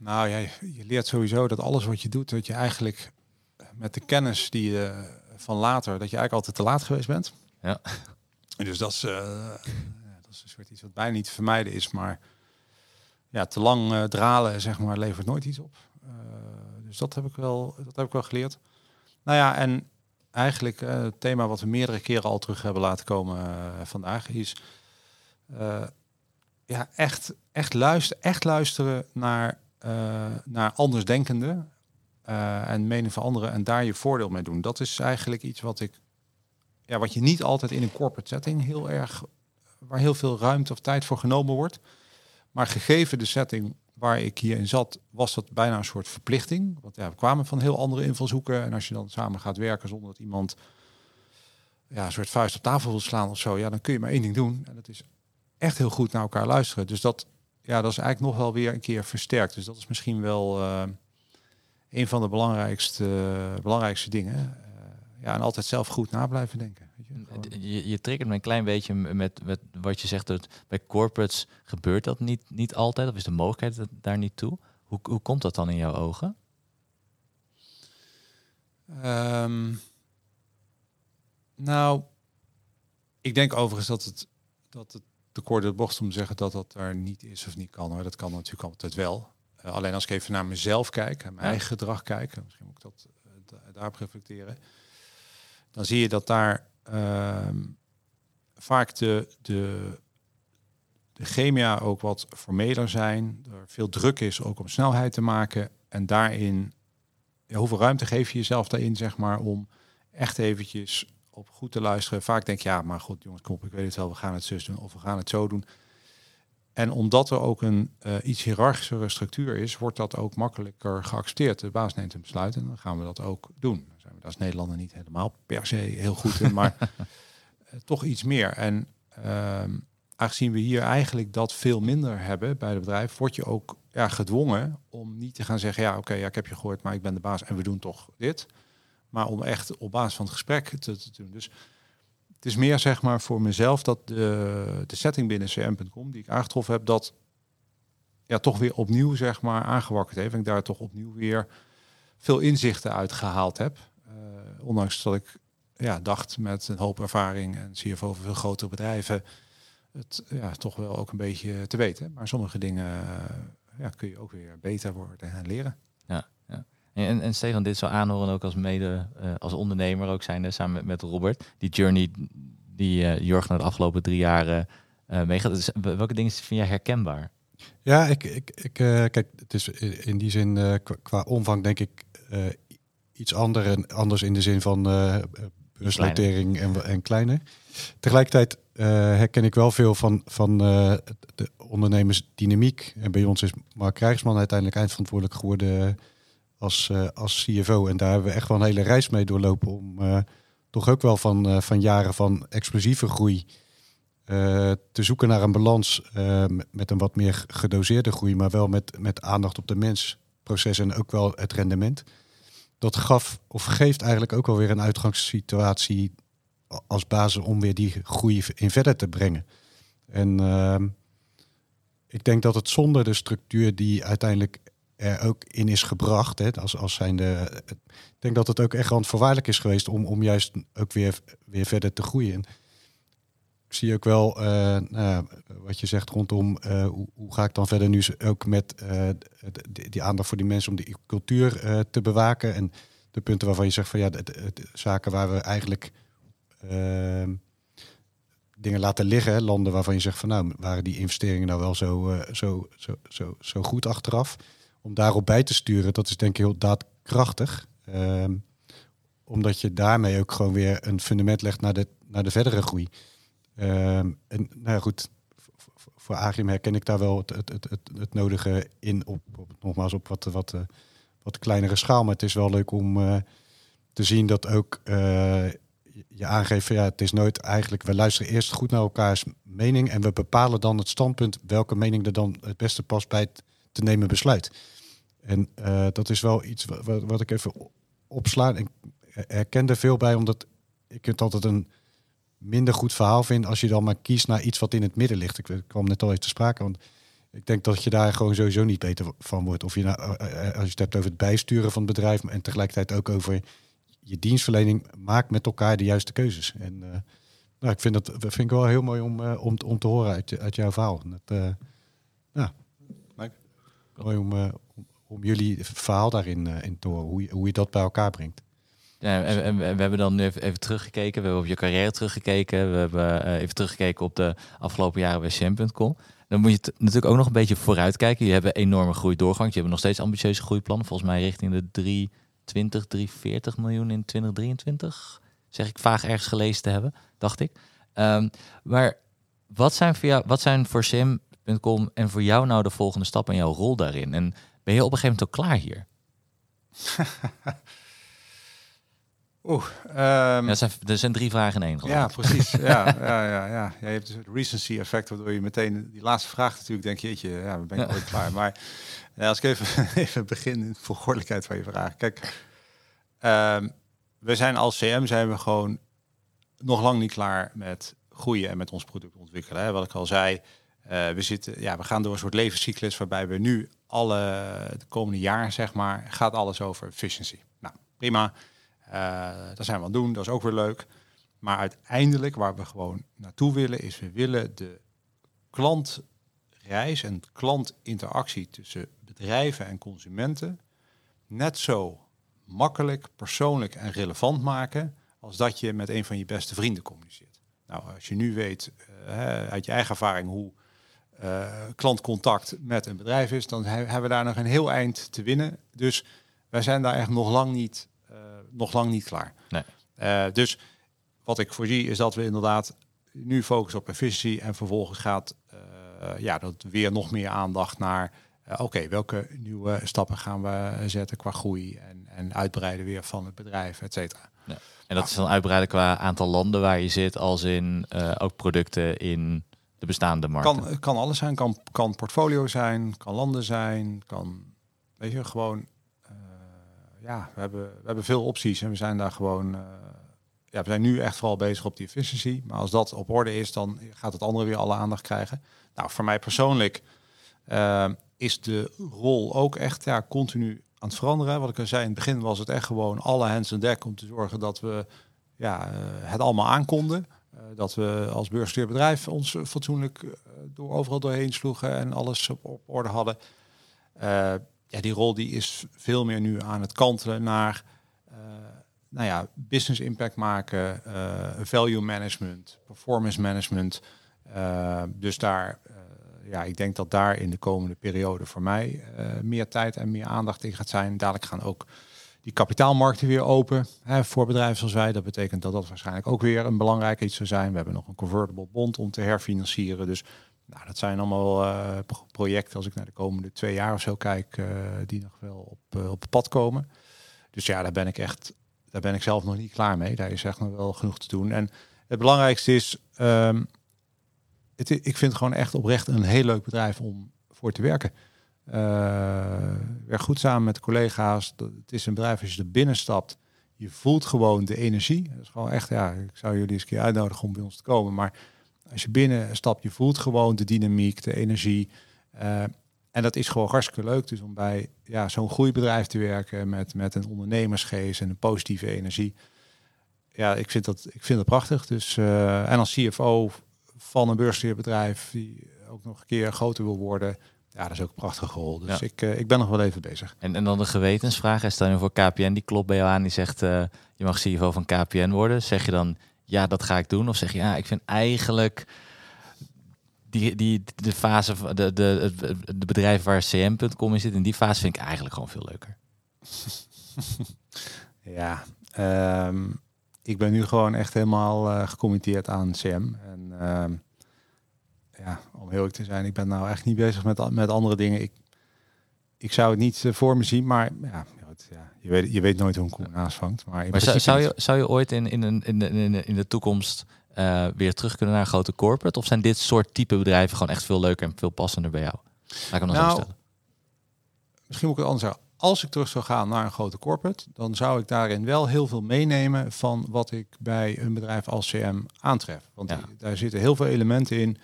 Nou ja, je leert sowieso dat alles wat je doet, dat je eigenlijk met de kennis die je van later, dat je eigenlijk altijd te laat geweest bent.
Ja.
Dus dat is, uh, dat is een soort iets wat bijna niet te vermijden is, maar ja, te lang uh, dralen, zeg maar, levert nooit iets op. Uh, dus dat heb ik wel, dat heb ik wel geleerd. Nou ja, en eigenlijk het thema wat we meerdere keren al terug hebben laten komen vandaag is ja, echt, echt, luister, echt luisteren naar naar andersdenkenden uh, en mening van anderen en daar je voordeel mee doen. Dat is eigenlijk iets wat ik, ja, wat je niet altijd in een corporate setting heel erg, waar heel veel ruimte of tijd voor genomen wordt. Maar gegeven de setting waar ik hierin zat, was dat bijna een soort verplichting. Want ja, we kwamen van heel andere invalshoeken en als je dan samen gaat werken zonder dat iemand ja, een soort vuist op tafel wil slaan of zo, ja, dan kun je maar één ding doen en dat is echt heel goed naar elkaar luisteren. Dus dat ja, dat is eigenlijk nog wel weer een keer versterkt. Dus dat is misschien wel uh, een van de belangrijkste, uh, belangrijkste dingen. Uh, ja, en altijd zelf goed na blijven denken. Weet je?
Je, je triggert me een klein beetje met, met wat je zegt. Dat bij corporates gebeurt dat niet, niet altijd. Of is de mogelijkheid dat- daar niet toe? Hoe, hoe komt dat dan in jouw ogen?
Ehm, nou, ik denk overigens dat het, dat het te kort de bocht om te zeggen dat dat daar niet is of niet kan. Hoor. Dat kan natuurlijk altijd wel. Eh, alleen als ik even naar mezelf kijk, en mijn
Ja.
eigen gedrag kijk, en misschien moet ik dat da- daarop reflecteren, dan zie je dat daar ehm, vaak de, de, de chemia ook wat formeler zijn. Er veel druk is ook om snelheid te maken. En daarin, ja, hoeveel ruimte geef je jezelf daarin, zeg maar, om echt eventjes op goed te luisteren. Vaak denk je, ja, maar goed, jongens, kom op, ik weet het wel, we gaan het zus doen of we gaan het zo doen. En omdat er ook een eh, iets hiërarchischere structuur is, wordt dat ook makkelijker geaccepteerd. De baas neemt een besluit en dan gaan we dat ook doen. Daar zijn we als Nederlander niet helemaal per se heel goed in, maar eh, toch iets meer. En ehm, aangezien we hier eigenlijk dat veel minder hebben bij het bedrijf, word je ook ja, gedwongen om niet te gaan zeggen, ja, oké, ja, ik heb je gehoord, maar ik ben de baas en we doen toch dit. Maar om echt op basis van het gesprek te, doen. Dus het is meer zeg maar voor mezelf dat de, de setting binnen cm.com die ik aangetroffen heb, dat ja, toch weer opnieuw zeg maar aangewakkerd heeft. En ik daar toch opnieuw weer veel inzichten uit gehaald heb. Eh, ondanks dat ik ja, dacht met een hoop ervaring en CFO van veel grotere bedrijven het ja, toch wel ook een beetje te weten. Maar sommige dingen eh, ja, kun je ook weer beter worden en leren.
En, en Stefan, dit zou aanhoren ook als mede, eh, als ondernemer ook zijn, samen met, Robert. Die journey die eh Jorg naar de afgelopen drie jaren eh meegaat. Welke dingen vind jij herkenbaar?
Ja, ik, ik, ik, kijk, het is in die zin qua, omvang denk ik iets ander anders in de zin van beursnotering en, en kleiner. Tegelijkertijd herken ik wel veel van, van eh, de ondernemersdynamiek. En bij ons is Mark Krijgsman uiteindelijk eindverantwoordelijk geworden als, eh, als CFO. En daar hebben we echt wel een hele reis mee doorlopen om eh, toch ook wel van, eh, van jaren van explosieve groei te zoeken naar een balans met- een wat meer gedoseerde groei, maar wel met, met aandacht op de mens, proces en ook wel het rendement. Dat gaf of geeft eigenlijk ook alweer een uitgangssituatie als basis om weer die groei in verder te brengen. En ehm, ik denk dat het zonder de structuur die uiteindelijk er ook in is gebracht, hè, als, als zijnde, ik denk dat het ook echt randvoorwaardelijk is geweest om, om juist ook weer, weer verder te groeien. En ik zie ook wel eh, nou wat je zegt rondom eh, hoe, ga ik dan verder nu ook met eh, die, aandacht voor die mensen om die cultuur te bewaken. En de punten waarvan je zegt van ja, de, zaken waar we eigenlijk ehm, dingen laten liggen, landen waarvan je zegt van nou, waren die investeringen nou wel zo, zo, zo, zo, zo goed achteraf? Om daarop bij te sturen, dat is denk ik heel daadkrachtig. Ehm, omdat je daarmee ook gewoon weer een fundament legt naar de, naar de verdere groei. Ehm, en nou ja, goed, voor Agim herken ik daar wel het, het, het, het, nodige in, op, op, nogmaals op wat, wat, eh, wat kleinere schaal. Maar het is wel leuk om eh, te zien dat ook eh, je- aangeeft ja, het is nooit eigenlijk, we luisteren eerst goed naar elkaars mening en we bepalen dan het standpunt welke mening er dan het beste past bij het te nemen besluit. En eh, dat is wel iets wat, wat- ik even opsla. Ik herken er veel bij, omdat ik het altijd een minder goed verhaal vind als je dan maar kiest naar iets wat in het midden ligt. Ik, ik kwam net al even te sprake, want ik denk dat je daar gewoon sowieso niet beter van wordt. Of je nou, eh, eh, als je het hebt over het bijsturen van het bedrijf en tegelijkertijd ook over je dienstverlening, maak met elkaar de juiste keuzes. En eh, nou, ik vind dat vind ik wel heel mooi om, eh, om, om te horen uit, uit jouw verhaal. Dat, eh, ja, mooi om, eh, om, jullie verhaal daarin eh, in te hoe je, hoe je dat bij elkaar brengt.
En, we hebben dan nu even, even teruggekeken. We hebben op je carrière teruggekeken. We hebben eh, even teruggekeken op de afgelopen jaren bij Sham.com. Dan moet je natuurlijk ook nog een beetje vooruitkijken. Je hebt enorme groei doorgang. Je hebt nog steeds ambitieuze groeiplannen. Volgens mij richting de 320, 340 miljoen in 2023. Zeg ik vaag ergens gelezen te hebben, dacht ik. Ehm, maar wat zijn voor jou, wat zijn voor Sim.com en voor jou nou de volgende stappen en jouw rol daarin? En ben je op een gegeven moment ook klaar hier?
Oeh, ehm,
Ja, dat zijn, er zijn drie vragen in één. geloof
Ja, precies. ja, ja, ja, ja. je hebt dus het recency effect, waardoor je meteen die laatste vraag natuurlijk denk je, jeetje, ja, ben ik ooit klaar. Maar ja, als ik even, even begin in de volgordelijkheid van je vraag. Kijk, ehm, we zijn als CM zijn we gewoon nog lang niet klaar met groeien en met ons product ontwikkelen. Hè. Wat ik al zei, uh, we, zitten, ja, we gaan door een soort levenscyclus waarbij we nu alle de komende jaar, zeg maar, gaat alles over efficiency. Nou, prima. Uh, daar zijn we aan het doen, dat is ook weer leuk. Maar uiteindelijk waar we gewoon naartoe willen, is we willen de klantreis en klantinteractie tussen bedrijven en consumenten net zo makkelijk, persoonlijk en relevant maken als dat je met een van je beste vrienden communiceert. Nou, als je nu weet uh, uit je eigen ervaring hoe uh, klantcontact met een bedrijf is, dan hebben we daar nog een heel eind te winnen. Dus wij zijn daar echt nog lang niet, uh, nog lang niet klaar. Nee. dus wat ik voorzie is dat we inderdaad nu focussen op efficiëntie en vervolgens gaat ja, dat weer nog meer aandacht naar oké, welke nieuwe stappen gaan we zetten qua groei en, en uitbreiden weer van het bedrijf, et cetera. Ja.
En dat is dan uitbreiden qua aantal landen waar je zit, als in ook producten in de bestaande markten.
Kan, kan alles zijn, kan, kan portfolio zijn, kan landen zijn, kan, weet je, gewoon, uh, ja, we hebben, we hebben veel opties en we zijn daar gewoon, uh, ja, we zijn nu echt vooral bezig op die efficiëntie. Maar als dat op orde is, dan gaat het andere weer alle aandacht krijgen. Nou, voor mij persoonlijk is de rol ook echt ja, continu aan het veranderen. Wat ik al zei, in het begin was het echt gewoon alle hands on deck om te zorgen dat we ja, eh, het allemaal aankonden. Uh, dat we als beurssteerbedrijf ons fatsoenlijk uh, door overal doorheen sloegen en alles op, orde hadden. ja, die rol die is veel meer nu aan het kantelen naar nou ja, business impact maken, value management, performance management. dus daar ja, ik denk dat daar in de komende periode voor mij meer tijd en meer aandacht in gaat zijn. Dadelijk gaan ook die kapitaalmarkten weer open hè, voor bedrijven zoals wij. Dat betekent dat dat waarschijnlijk ook weer een belangrijk iets zou zijn. We hebben nog een convertible bond om te herfinancieren. Dus nou, dat zijn allemaal uh, projecten, als ik naar de komende twee jaar of zo kijk, uh, die nog wel op, op het pad komen. Dus ja, daar ben ik echt, daar ben ik zelf nog niet klaar mee. Daar is echt nog wel genoeg te doen. En het belangrijkste is, um, het, ik vind gewoon echt oprecht een heel leuk bedrijf om voor te werken. Uh, werk goed samen met collega's. Het is een bedrijf als je er binnen stapt. Je voelt gewoon de energie. Dat is gewoon echt, ja, ik zou jullie eens een keer uitnodigen om bij ons te komen. Maar als je binnen stapt, je voelt gewoon de dynamiek, de energie. Uh, en dat is gewoon hartstikke leuk. Dus om bij ja, zo'n groeibedrijf te werken met, met een ondernemersgeest en een positieve energie. Ja, ik vind dat, ik vind dat prachtig. Dus, uh, en als CFO van een beursbedrijf die ook nog een keer groter wil worden. Ja, dat is ook een prachtige rol. Dus ik, uh, ik ben nog wel even bezig.
En, en dan de gewetensvraag. Stel je voor KPN, die klopt bij jou aan. Die zegt, uh, je mag CEO van KPN worden. Zeg je dan, ja, dat ga ik doen? Of zeg je, ja, ik vind eigenlijk die, die, de fase, de, de, de bedrijf waar cm.com in zit, in die fase vind ik eigenlijk gewoon veel leuker.
ja, um, ik ben nu gewoon echt helemaal uh, gecommitteerd aan CM. En uh, ja, om heel te zijn, ik ben nou echt niet bezig met, met andere dingen. Ik, ik zou het niet uh, voor me zien, maar ja, ja, je, weet, je weet nooit hoe een koe vangt. Maar,
maar zou, zou, je, zou je ooit in, in, in, in, in, in de toekomst uh, weer terug kunnen naar een grote corporate? Of zijn dit soort type bedrijven gewoon echt veel leuker en veel passender bij jou? Laat ik hem nog nou, stellen.
Misschien moet ik het anders zeggen als ik terug zou gaan naar een grote corporate, dan zou ik daarin wel heel veel meenemen van wat ik bij een bedrijf als CM aantref. Want daar zitten heel veel elementen in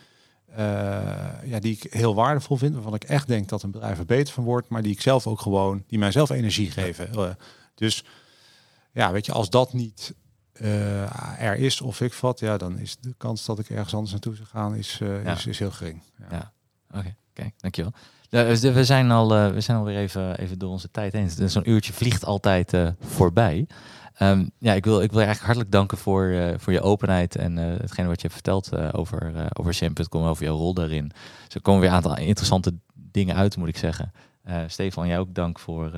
ja, die ik heel waardevol vind, waarvan ik echt denk dat een bedrijf er beter van wordt, maar die ik zelf ook gewoon, die mijzelf energie geven. Uh, dus ja, weet je, als dat niet uh, er is of ik vat, ja, dan is de kans dat ik ergens anders naartoe zou gaan, is, ja. is, is heel gering.
Ja, ja. oké, okay. kijk, dankjewel. Dus we zijn, al, uh, we zijn alweer even, even door onze tijd heen. Dus zo'n uurtje vliegt altijd voorbij. Um, ja, ik wil, ik wil je eigenlijk hartelijk danken voor, uh, voor je openheid en hetgene wat je hebt verteld over, over Sim.com, over jouw rol daarin. Dus er komen weer een aantal interessante dingen uit, moet ik zeggen. Stefan, jij ook dank voor,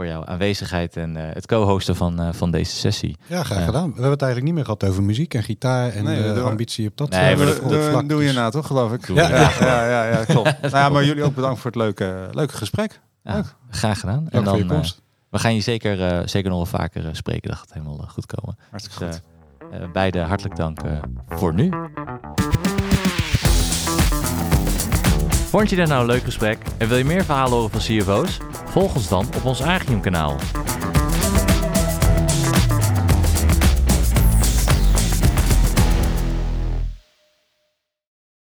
voor jouw aanwezigheid en uh, het co-hosten van, uh, van deze sessie.
Ja, graag gedaan. We hebben het eigenlijk niet meer gehad over muziek en gitaar en nee, de ambitie op dat
nee, maar dat, vlak. Doe je nou toch, geloof ik? Ja, ja, ja, ja, ja, klopt. nou, ja, maar jullie ook bedankt voor het leuke, leuke gesprek.
Ja, graag gedaan. En dan, uh, we gaan je zeker, zeker nog wel vaker spreken. Dat gaat helemaal goed komen.
Hartstikke dus,
goed. beide hartelijk dank voor nu. Vond je dit nou een leuk gesprek en wil je meer verhalen horen van CFO's? Volg ons dan op ons Agium kanaal.